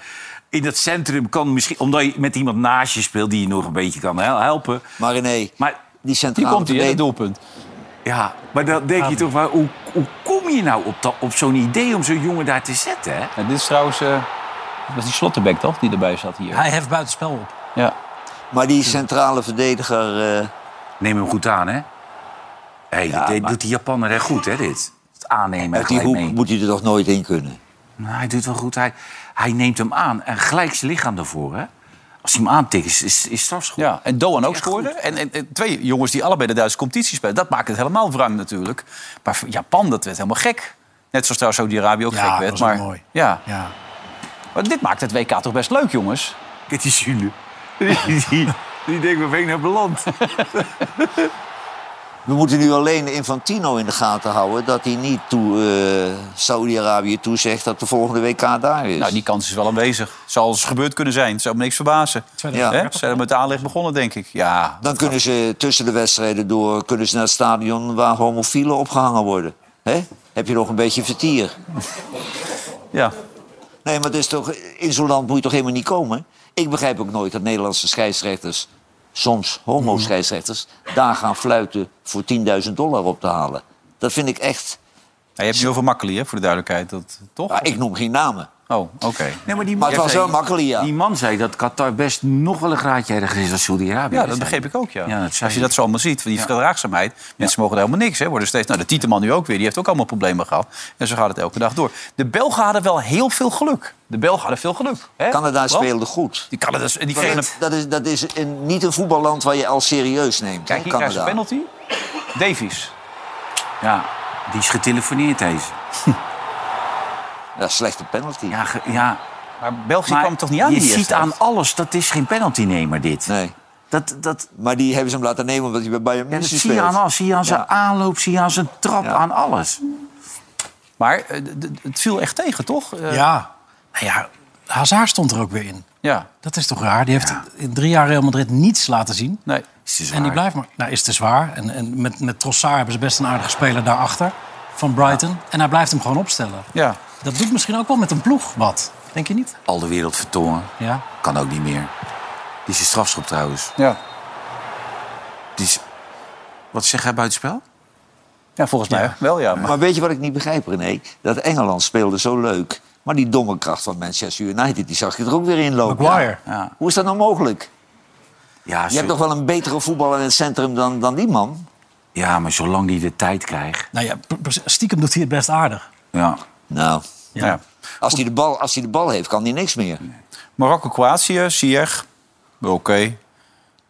in het centrum kan misschien, omdat je met iemand naast je speelt die je nog een beetje kan hel- helpen. Maar René, Maar die centrale komt hij, het doelpunt. ja, maar dan denk je toch, maar, hoe, hoe kom je nou op, dat- op zo'n idee om zo'n jongen daar te zetten? Hè? Ja, dit is trouwens... eh, dat was die Slotterbeck, toch? Die erbij zat hier. Hij heft buitenspel op. Ja. Maar die centrale verdediger... eh, Neem hem goed aan, hè? Hey, Ja, dit maar- doet die Japaner echt goed, hè, dit? Het aannemen en uit die hoek mee. moet hij er toch nooit in kunnen? Nou, hij doet wel goed. Hij, hij neemt hem aan en gelijk zijn lichaam ervoor, hè? Als hij hem aantikt, is, is, is strafschop. Ja, en Doan ook scoorde. En, en, en twee jongens die allebei de Duitse competitie spelen. Dat maakt het helemaal wrang natuurlijk. Maar voor Japan, dat werd helemaal gek. Net zoals trouwens Saudi-Arabië ook Ja, gek dat werd. Maar, mooi. Ja. Ja. maar dit maakt het WK toch best leuk, jongens. Kijk die Zule. Die, die, die denkt, waar ben ik nou beland? We moeten nu alleen Infantino in de gaten houden... dat hij niet toe, eh, Saudi-Arabië toezegt dat de volgende WK daar is. Nou, die kans is wel aanwezig. Zal eens gebeurd kunnen zijn. Zou me niks verbazen. Ja. Hè? Ze zijn met de aanleg begonnen, denk ik. Ja, Dan kunnen ze tussen de wedstrijden door kunnen ze naar het stadion waar homofielen opgehangen worden. Hè? Heb je nog een beetje vertier? ja. Nee, maar het is toch, in zo'n land moet je toch helemaal niet komen? Ik begrijp ook nooit dat Nederlandse scheidsrechters, soms homo-scheidsrechters, daar gaan fluiten voor 10.000 dollar op te halen. Dat vind ik echt. Ja, je hebt nu over Makkeli, hè, voor de duidelijkheid. Dat, toch? Ja, ik noem geen namen. Oh, oké. Nee, maar die Maar het was wel makkelijk, ja. Die man zei dat Qatar best nog wel een graadje erger is dan Saudi-Arabië. Ja, dat begreep ik ook, ja. Als je dat zo allemaal ziet, van die verdraagzaamheid. Mensen mogen er helemaal niks, hè. Worden steeds, nou, de Tieteman nu ook weer, die heeft ook allemaal problemen gehad. En zo gaat het elke dag door. De Belgen hadden wel heel veel geluk. De Belgen hadden veel geluk. Hè? Canada speelde goed. Die Canada, die Dat kregen is, dat is, dat is een, niet een voetballand waar je al serieus neemt. Kijk, hier Canada. een penalty. Davies. Ja, die is getelefoneerd, deze. Ja, slechte penalty. Ja, ge- ja. Maar België Maar kwam toch niet aan Je die ziet eerste aan alles, dat is geen penaltynemer, dit. Nee. Dat, dat, Maar die hebben ze hem laten nemen omdat hij bij Bayern ja, dat München zie je speelt. aan alles. Zie je aan zijn Ja. aanloop, zie je aan zijn trap, Ja. aan alles. Maar eh, d- d- het viel echt tegen, toch? Eh, Ja. Nou ja, Hazard stond er ook weer in. Ja. Dat is toch raar? Die heeft in drie jaar Real Madrid niets laten zien. Nee. Is te En die blijft maar... Nou, is te zwaar. En, en met, met Trossard hebben ze best een aardige speler daarachter. Van Brighton. En hij blijft hem gewoon opstellen. Ja. Dat doet misschien ook wel met een ploeg wat. Denk je niet? Al de wereld vertongen. Ja. Kan ook niet meer. Die is een strafschop trouwens. Ja. Die is... Wat zeg jij buitenspel? ja, volgens mij wel, ja. Maar, Maar weet je wat ik niet begrijp, René? Dat Engeland speelde zo leuk. Maar die domme kracht van Manchester United, die zag je er ook weer in lopen. Maguire. Ja, Hoe is dat nou mogelijk? ja, Je hebt toch wel een betere voetballer in het centrum dan, dan die man? Ja maar zolang die de tijd krijgt... Nou ja, stiekem doet hij het best aardig. Ja. Nou, ja. als hij de bal, als hij de bal heeft, kan hij niks meer. Marokko-Kroatië, Ziyech, oké.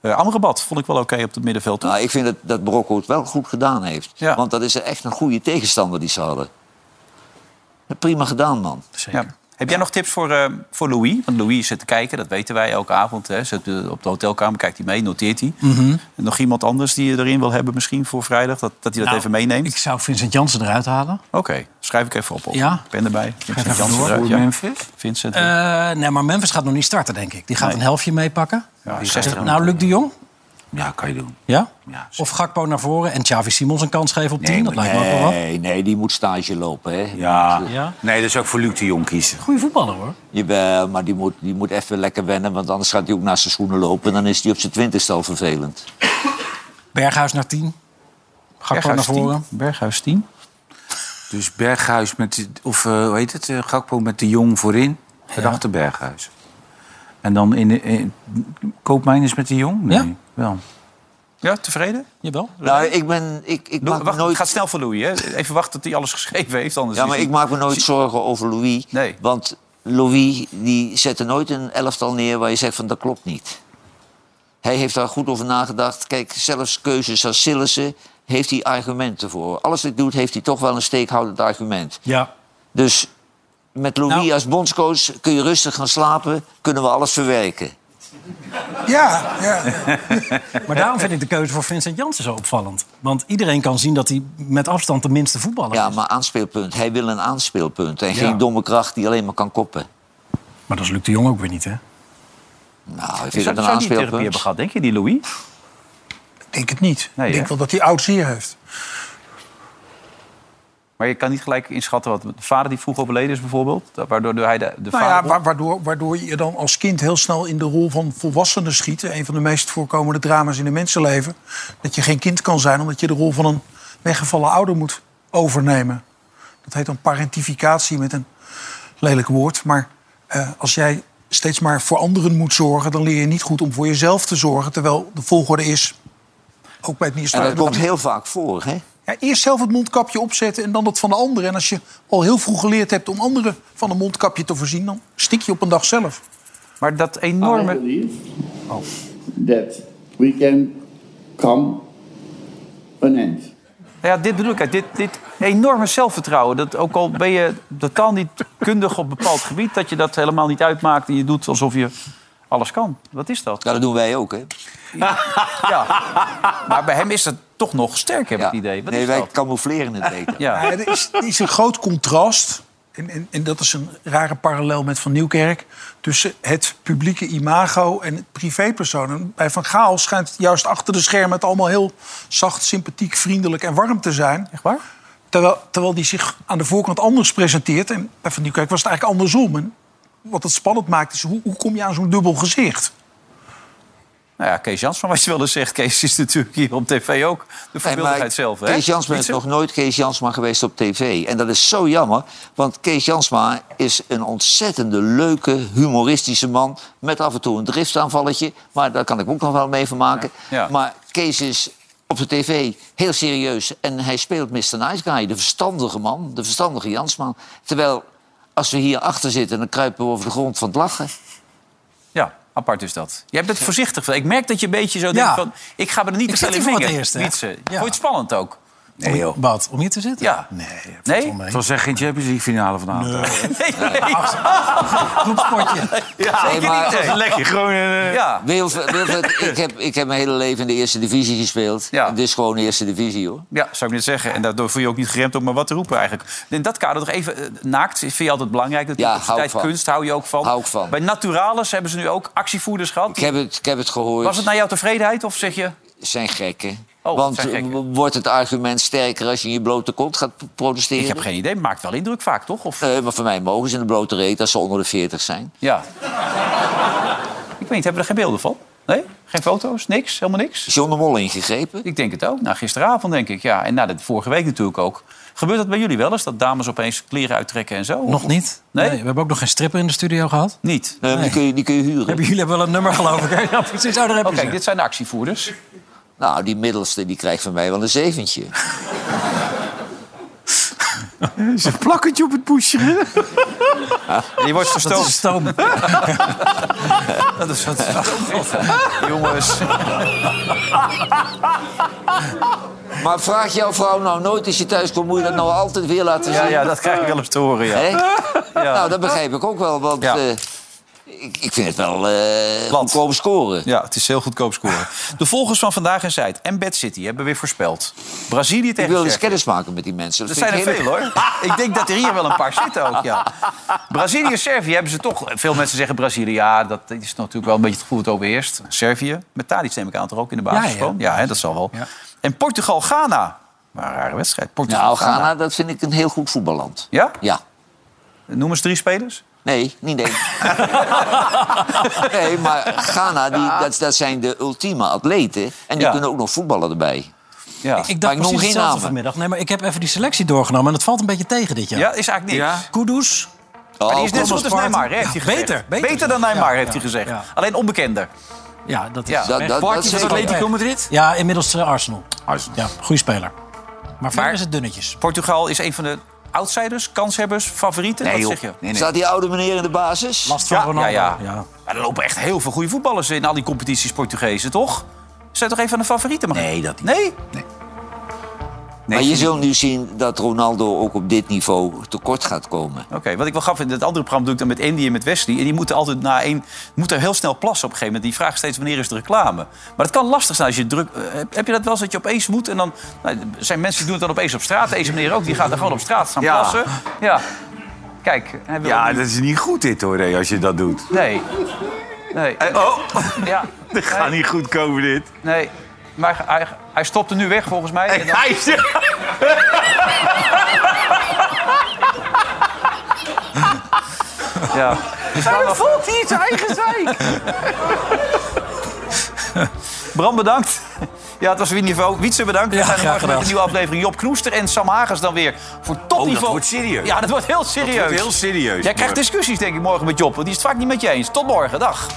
Eh, Amrabat vond ik wel oké op het middenveld. Nou, ik vind dat, dat Marokko het wel goed gedaan heeft. Ja. Want dat is echt een goede tegenstander die ze hadden. Prima gedaan, man. Ja. Heb jij nog tips voor, eh, voor Louis? Want Louis zit te kijken, dat weten wij elke avond. Hè. Zit eh, op de hotelkamer, kijkt hij mee, noteert hij. Mhm. En nog iemand anders die je erin wil hebben misschien voor vrijdag? Dat, dat hij dat Nou, even meeneemt? Ik zou Vincent Jansen eruit halen. Oké, schrijf ik even op. op. Ja. Pen erbij. Vincent door. eruit, ja. Memphis? Vincent. Eh, nee, maar Memphis gaat nog niet starten, denk ik. Die gaat Nee. een helftje meepakken. ja, die 60 gaat Nou, Luc de Jong? Ja, kan je doen. Ja? Ja, Of Gakpo naar voren en Xavi Simons een kans geven op 10? dat maar lijkt me ook wel wat. nee, nee, die moet stage lopen. Hè. Ja. Ja. Nee, dat is ook voor Luc de Jong kiezen. Goeie voetballer, hoor. Jawel, maar die moet, die moet even lekker wennen, want anders gaat hij ook naar zijn schoenen lopen. En dan is hij op zijn twintigste al vervelend. Berghuis naar 10. Gakpo naar Berghuis 10. voren. Berghuis 10. Dus Berghuis met... Of eh, hoe heet het? eh, Gakpo met de Jong voorin. Gedachte Berghuis. En dan in, de- in Koopmeiners met de Jong? Nee, Ja. wel. Ja, tevreden? Jawel. Nou, ik ben... Ik, ik maak wacht, nooit... het gaat snel voor Louis. Hè? Even wachten tot hij alles geschreven heeft. Anders Ja, maar ik maak me nooit zorgen over Louis. Nee. Want Louis die zette nooit een elftal neer waar je zegt van dat klopt niet. Hij heeft daar goed over nagedacht. Kijk, zelfs keuzes als Sillissen heeft hij argumenten voor. Alles wat hij doet, heeft hij toch wel een steekhoudend argument. Ja. Dus met Louis Nou. als bondscoach kun je rustig gaan slapen, kunnen we alles verwerken. Ja, ja. Maar daarom vind ik de keuze voor Vincent Janssen zo opvallend. Want iedereen kan zien dat hij met afstand de minste voetballer Ja, is. maar aanspeelpunt. Hij wil een aanspeelpunt. En Ja. geen domme kracht die alleen maar kan koppen. Maar dat is Luc de Jong ook weer niet, hè? Nou, ik Zou vind zou dat die een therapie hebben aanspeelpunt. gehad, denk je, die Louis? Ik denk het niet. Nee, ik denk hè? wel dat hij oud zeer heeft. Maar je kan niet gelijk inschatten wat de vader die vroeg overleden is bijvoorbeeld. Waardoor hij de, de Nou ja, vader... wa- waardoor, waardoor je dan als kind heel snel in de rol van volwassene schiet. Een van de meest voorkomende drama's in een mensenleven. Dat je geen kind kan zijn omdat je de rol van een weggevallen ouder moet overnemen. Dat heet dan parentificatie met een lelijk woord. Maar eh, als jij steeds maar voor anderen moet zorgen... dan leer je niet goed om voor jezelf te zorgen. Terwijl de volgorde is, ook bij het En misdaad... dat komt heel vaak voor, hè? Ja, eerst zelf het mondkapje opzetten en dan dat van de ander. En als je al heel vroeg geleerd hebt om anderen van een mondkapje te voorzien... dan stik je op een dag zelf. Maar dat enorme... I believe that we can come an end. Ja, dit bedoel ik. Dit, dit enorme zelfvertrouwen. Dat ook al ben je totaal niet kundig op een bepaald gebied... dat je dat helemaal niet uitmaakt en je doet alsof je alles kan. Wat is dat? Ja, dat doen wij ook, hè? Ja. Maar bij hem is dat toch nog sterk, heb ik het idee. Wat Nee, is wij dat? camoufleren het beter. Ja. Ja, er, is, er is een groot contrast. En, en, en dat is een rare parallel met Van Nieuwkerk. Tussen het publieke imago en het privépersoon. En bij Van Gaal schijnt juist achter de schermen... het allemaal heel zacht, sympathiek, vriendelijk en warm te zijn. Echt waar? Terwijl, terwijl die zich aan de voorkant anders presenteert. En bij Van Nieuwkerk was het eigenlijk andersom. En wat het spannend maakt is, hoe, hoe kom je aan zo'n dubbel gezicht? Nou ja, Kees Jansman, wat je wel eens zegt. Kees is natuurlijk hier op tv ook de voorbeeldigheid zelf. Hè? Kees Jansma is nog nooit Kees Jansma geweest op tv. En dat is zo jammer, want Kees Jansma is een ontzettende leuke, humoristische man. Met af en toe een driftaanvalletje, maar daar kan ik ook nog wel mee van maken. Ja. Maar Kees is op de tv heel serieus en hij speelt Mr. Nice Guy, de verstandige man, de verstandige Jansma. Terwijl als we hier achter zitten, dan kruipen we over de grond van het lachen. Apart is dat. Jij bent voorzichtig. Ik merk dat je een beetje zo denkt van... ik ga er niet te veel in het mengen. Ja. Vond je het spannend ook? Nee, joh. Wat? Om hier te zitten? Ja. Nee. Nee? Het was echt geen Champions League finale vanavond. Groepspotje. Ja, Nee, zeker maar- niet. Dat is lekker. Gewoon, eh, Ja. Wilfred, Wilfred, ik, heb, ik heb mijn hele leven in de eerste divisie gespeeld. Ja. Dit is gewoon de eerste divisie, hoor. Ja, zou ik net zeggen. En daardoor voel je ook niet geremd om maar wat te roepen eigenlijk. In dat kader nog even, eh, naakt vind je altijd belangrijk. Dat Ja, ja, hou ik van. kunst hou je ook van. Hou ik van. Bij Naturalis hebben ze nu ook actievoerders gehad. Ik heb het, ik heb het gehoord. Was het naar jouw tevredenheid of zeg je... zijn gekken. Oh, Want wordt het argument sterker als je in je blote kont gaat protesteren? Ik heb geen idee, maakt wel indruk vaak, toch? Of... Nee, maar voor mij mogen ze in de blote reet als ze onder de 40 zijn. Ja. ik weet niet, hebben we er geen beelden van? Nee? Geen foto's? Niks? Helemaal niks? Is John de Mol ingegrepen? Ik denk het ook. Nou, gisteravond denk ik, ja. En na de vorige week natuurlijk ook. Gebeurt dat bij jullie wel eens? Dat dames opeens kleren uittrekken en zo? Nog niet. Nee? we hebben ook nog geen stripper in de studio gehad. Niet? Nee, Die, kun je, die kun je huren. Hebben jullie hebben wel een nummer, geloof ik. hè? Ja, precies. Oh, Oké, ze. dit zijn de actievoerders. Nou, die middelste die krijgt van mij wel een zeventje. is een plakketje op het poesje. Je wordt Dat is verstoomd. stoom. Dat is wat Jongens. Maar vraag jouw vrouw nou nooit als je thuis komt... moet je dat nou altijd weer laten zien? Ja, ja, dat krijg ik wel eens te horen, ja. Ja. Nou, dat begrijp ik ook wel, want Ja. eh, ik, ik vind het wel eh goedkoop scoren. Ja, het is heel goedkoop scoren. De volgers van Vandaag en Zuid en Bad City hebben weer voorspeld. Brazilië Ik tegen wil eens kennis maken met die mensen. Dat zijn er ik veel, heel- hoor. Ik denk dat er hier wel een paar zitten ook, ja. Brazilië en Servië hebben ze toch... Veel mensen zeggen Brazilië, ja, dat is natuurlijk wel een beetje het gevoel het overheerst. Servië, met Tadic neem ik aan toch ook in de basis Ja, ja. hè, dat zal wel. En Portugal-Ghana. Maar een rare wedstrijd. Nou, Portugal-Ghana. Ghana, dat vind ik een heel goed voetballand. Ja? Ja. Noem eens drie spelers. Nee, niet één. nee, maar Ghana, die, dat, dat zijn de ultieme atleten. En die Ja. kunnen ook nog voetballen erbij. Ja. Ik dacht ik noem precies geen hetzelfde namen. vanmiddag. Nee, maar ik heb even die selectie doorgenomen en het valt een beetje tegen dit jaar. Ja, is eigenlijk niks. Ja. Kudus. Oh, Maar die is net zo goed als Neymar, heeft hij Ja, gezegd. beter, beter dan. Neymar, Ja, heeft hij ja, gezegd. ja. Alleen onbekender. Ja, dat is Ja. Dat. Atletico Madrid? Ja, inmiddels eh, Arsenal. Arsenal. Ja, goede speler. Maar verder Maar- is het dunnetjes. Portugal is een van de outsiders, kanshebbers, favorieten. Nee, Wat zeg je? Nee, nee. Staat die oude meneer in de basis? Last van Ja, Ronaldo. ja, ja. Maar er lopen echt heel veel goede voetballers in al die competities Portugezen, toch? Zijn toch een van de favorieten? Ik- Nee, dat niet. Nee? Nee. Maar je zult nu zien dat Ronaldo ook op dit niveau tekort gaat komen. Oké, wat ik wel gaf in het andere programma doe ik dan met Andy en met Wesley. En die moeten altijd na één, moeten heel snel plassen op een gegeven moment. Die vragen steeds wanneer is de reclame. Maar het kan lastig zijn als je druk. eh, heb- Heb je dat wel eens dat je opeens moet en dan nou, er zijn mensen die doen het dan opeens op straat. Deze meneer ook, die gaat dan gewoon op straat staan Ja. plassen. Ja. Kijk, hij wil Ja, niet- dat is niet goed dit hoor, Ray, als je dat doet. Nee. Nee. oh, ja. dat gaat niet goed komen dit. Nee. Maar hij, hij stopt er nu weg volgens mij. En dan- Hij is... Ja. Dus nog- voelt hij zijn eigen zeik. Bram, bedankt. Ja, het was weer niveau. Wietse, bedankt. We Ja, zijn graag morgen met een nieuwe aflevering. Job Knoester en Sam Hagers dan weer voor topniveau. Oh, dat wordt serieus. Ja, dat wordt heel serieus. wordt heel serieus Jij krijgt discussies denk ik morgen met Job. Want die is het vaak niet met je eens. Tot morgen. Dag.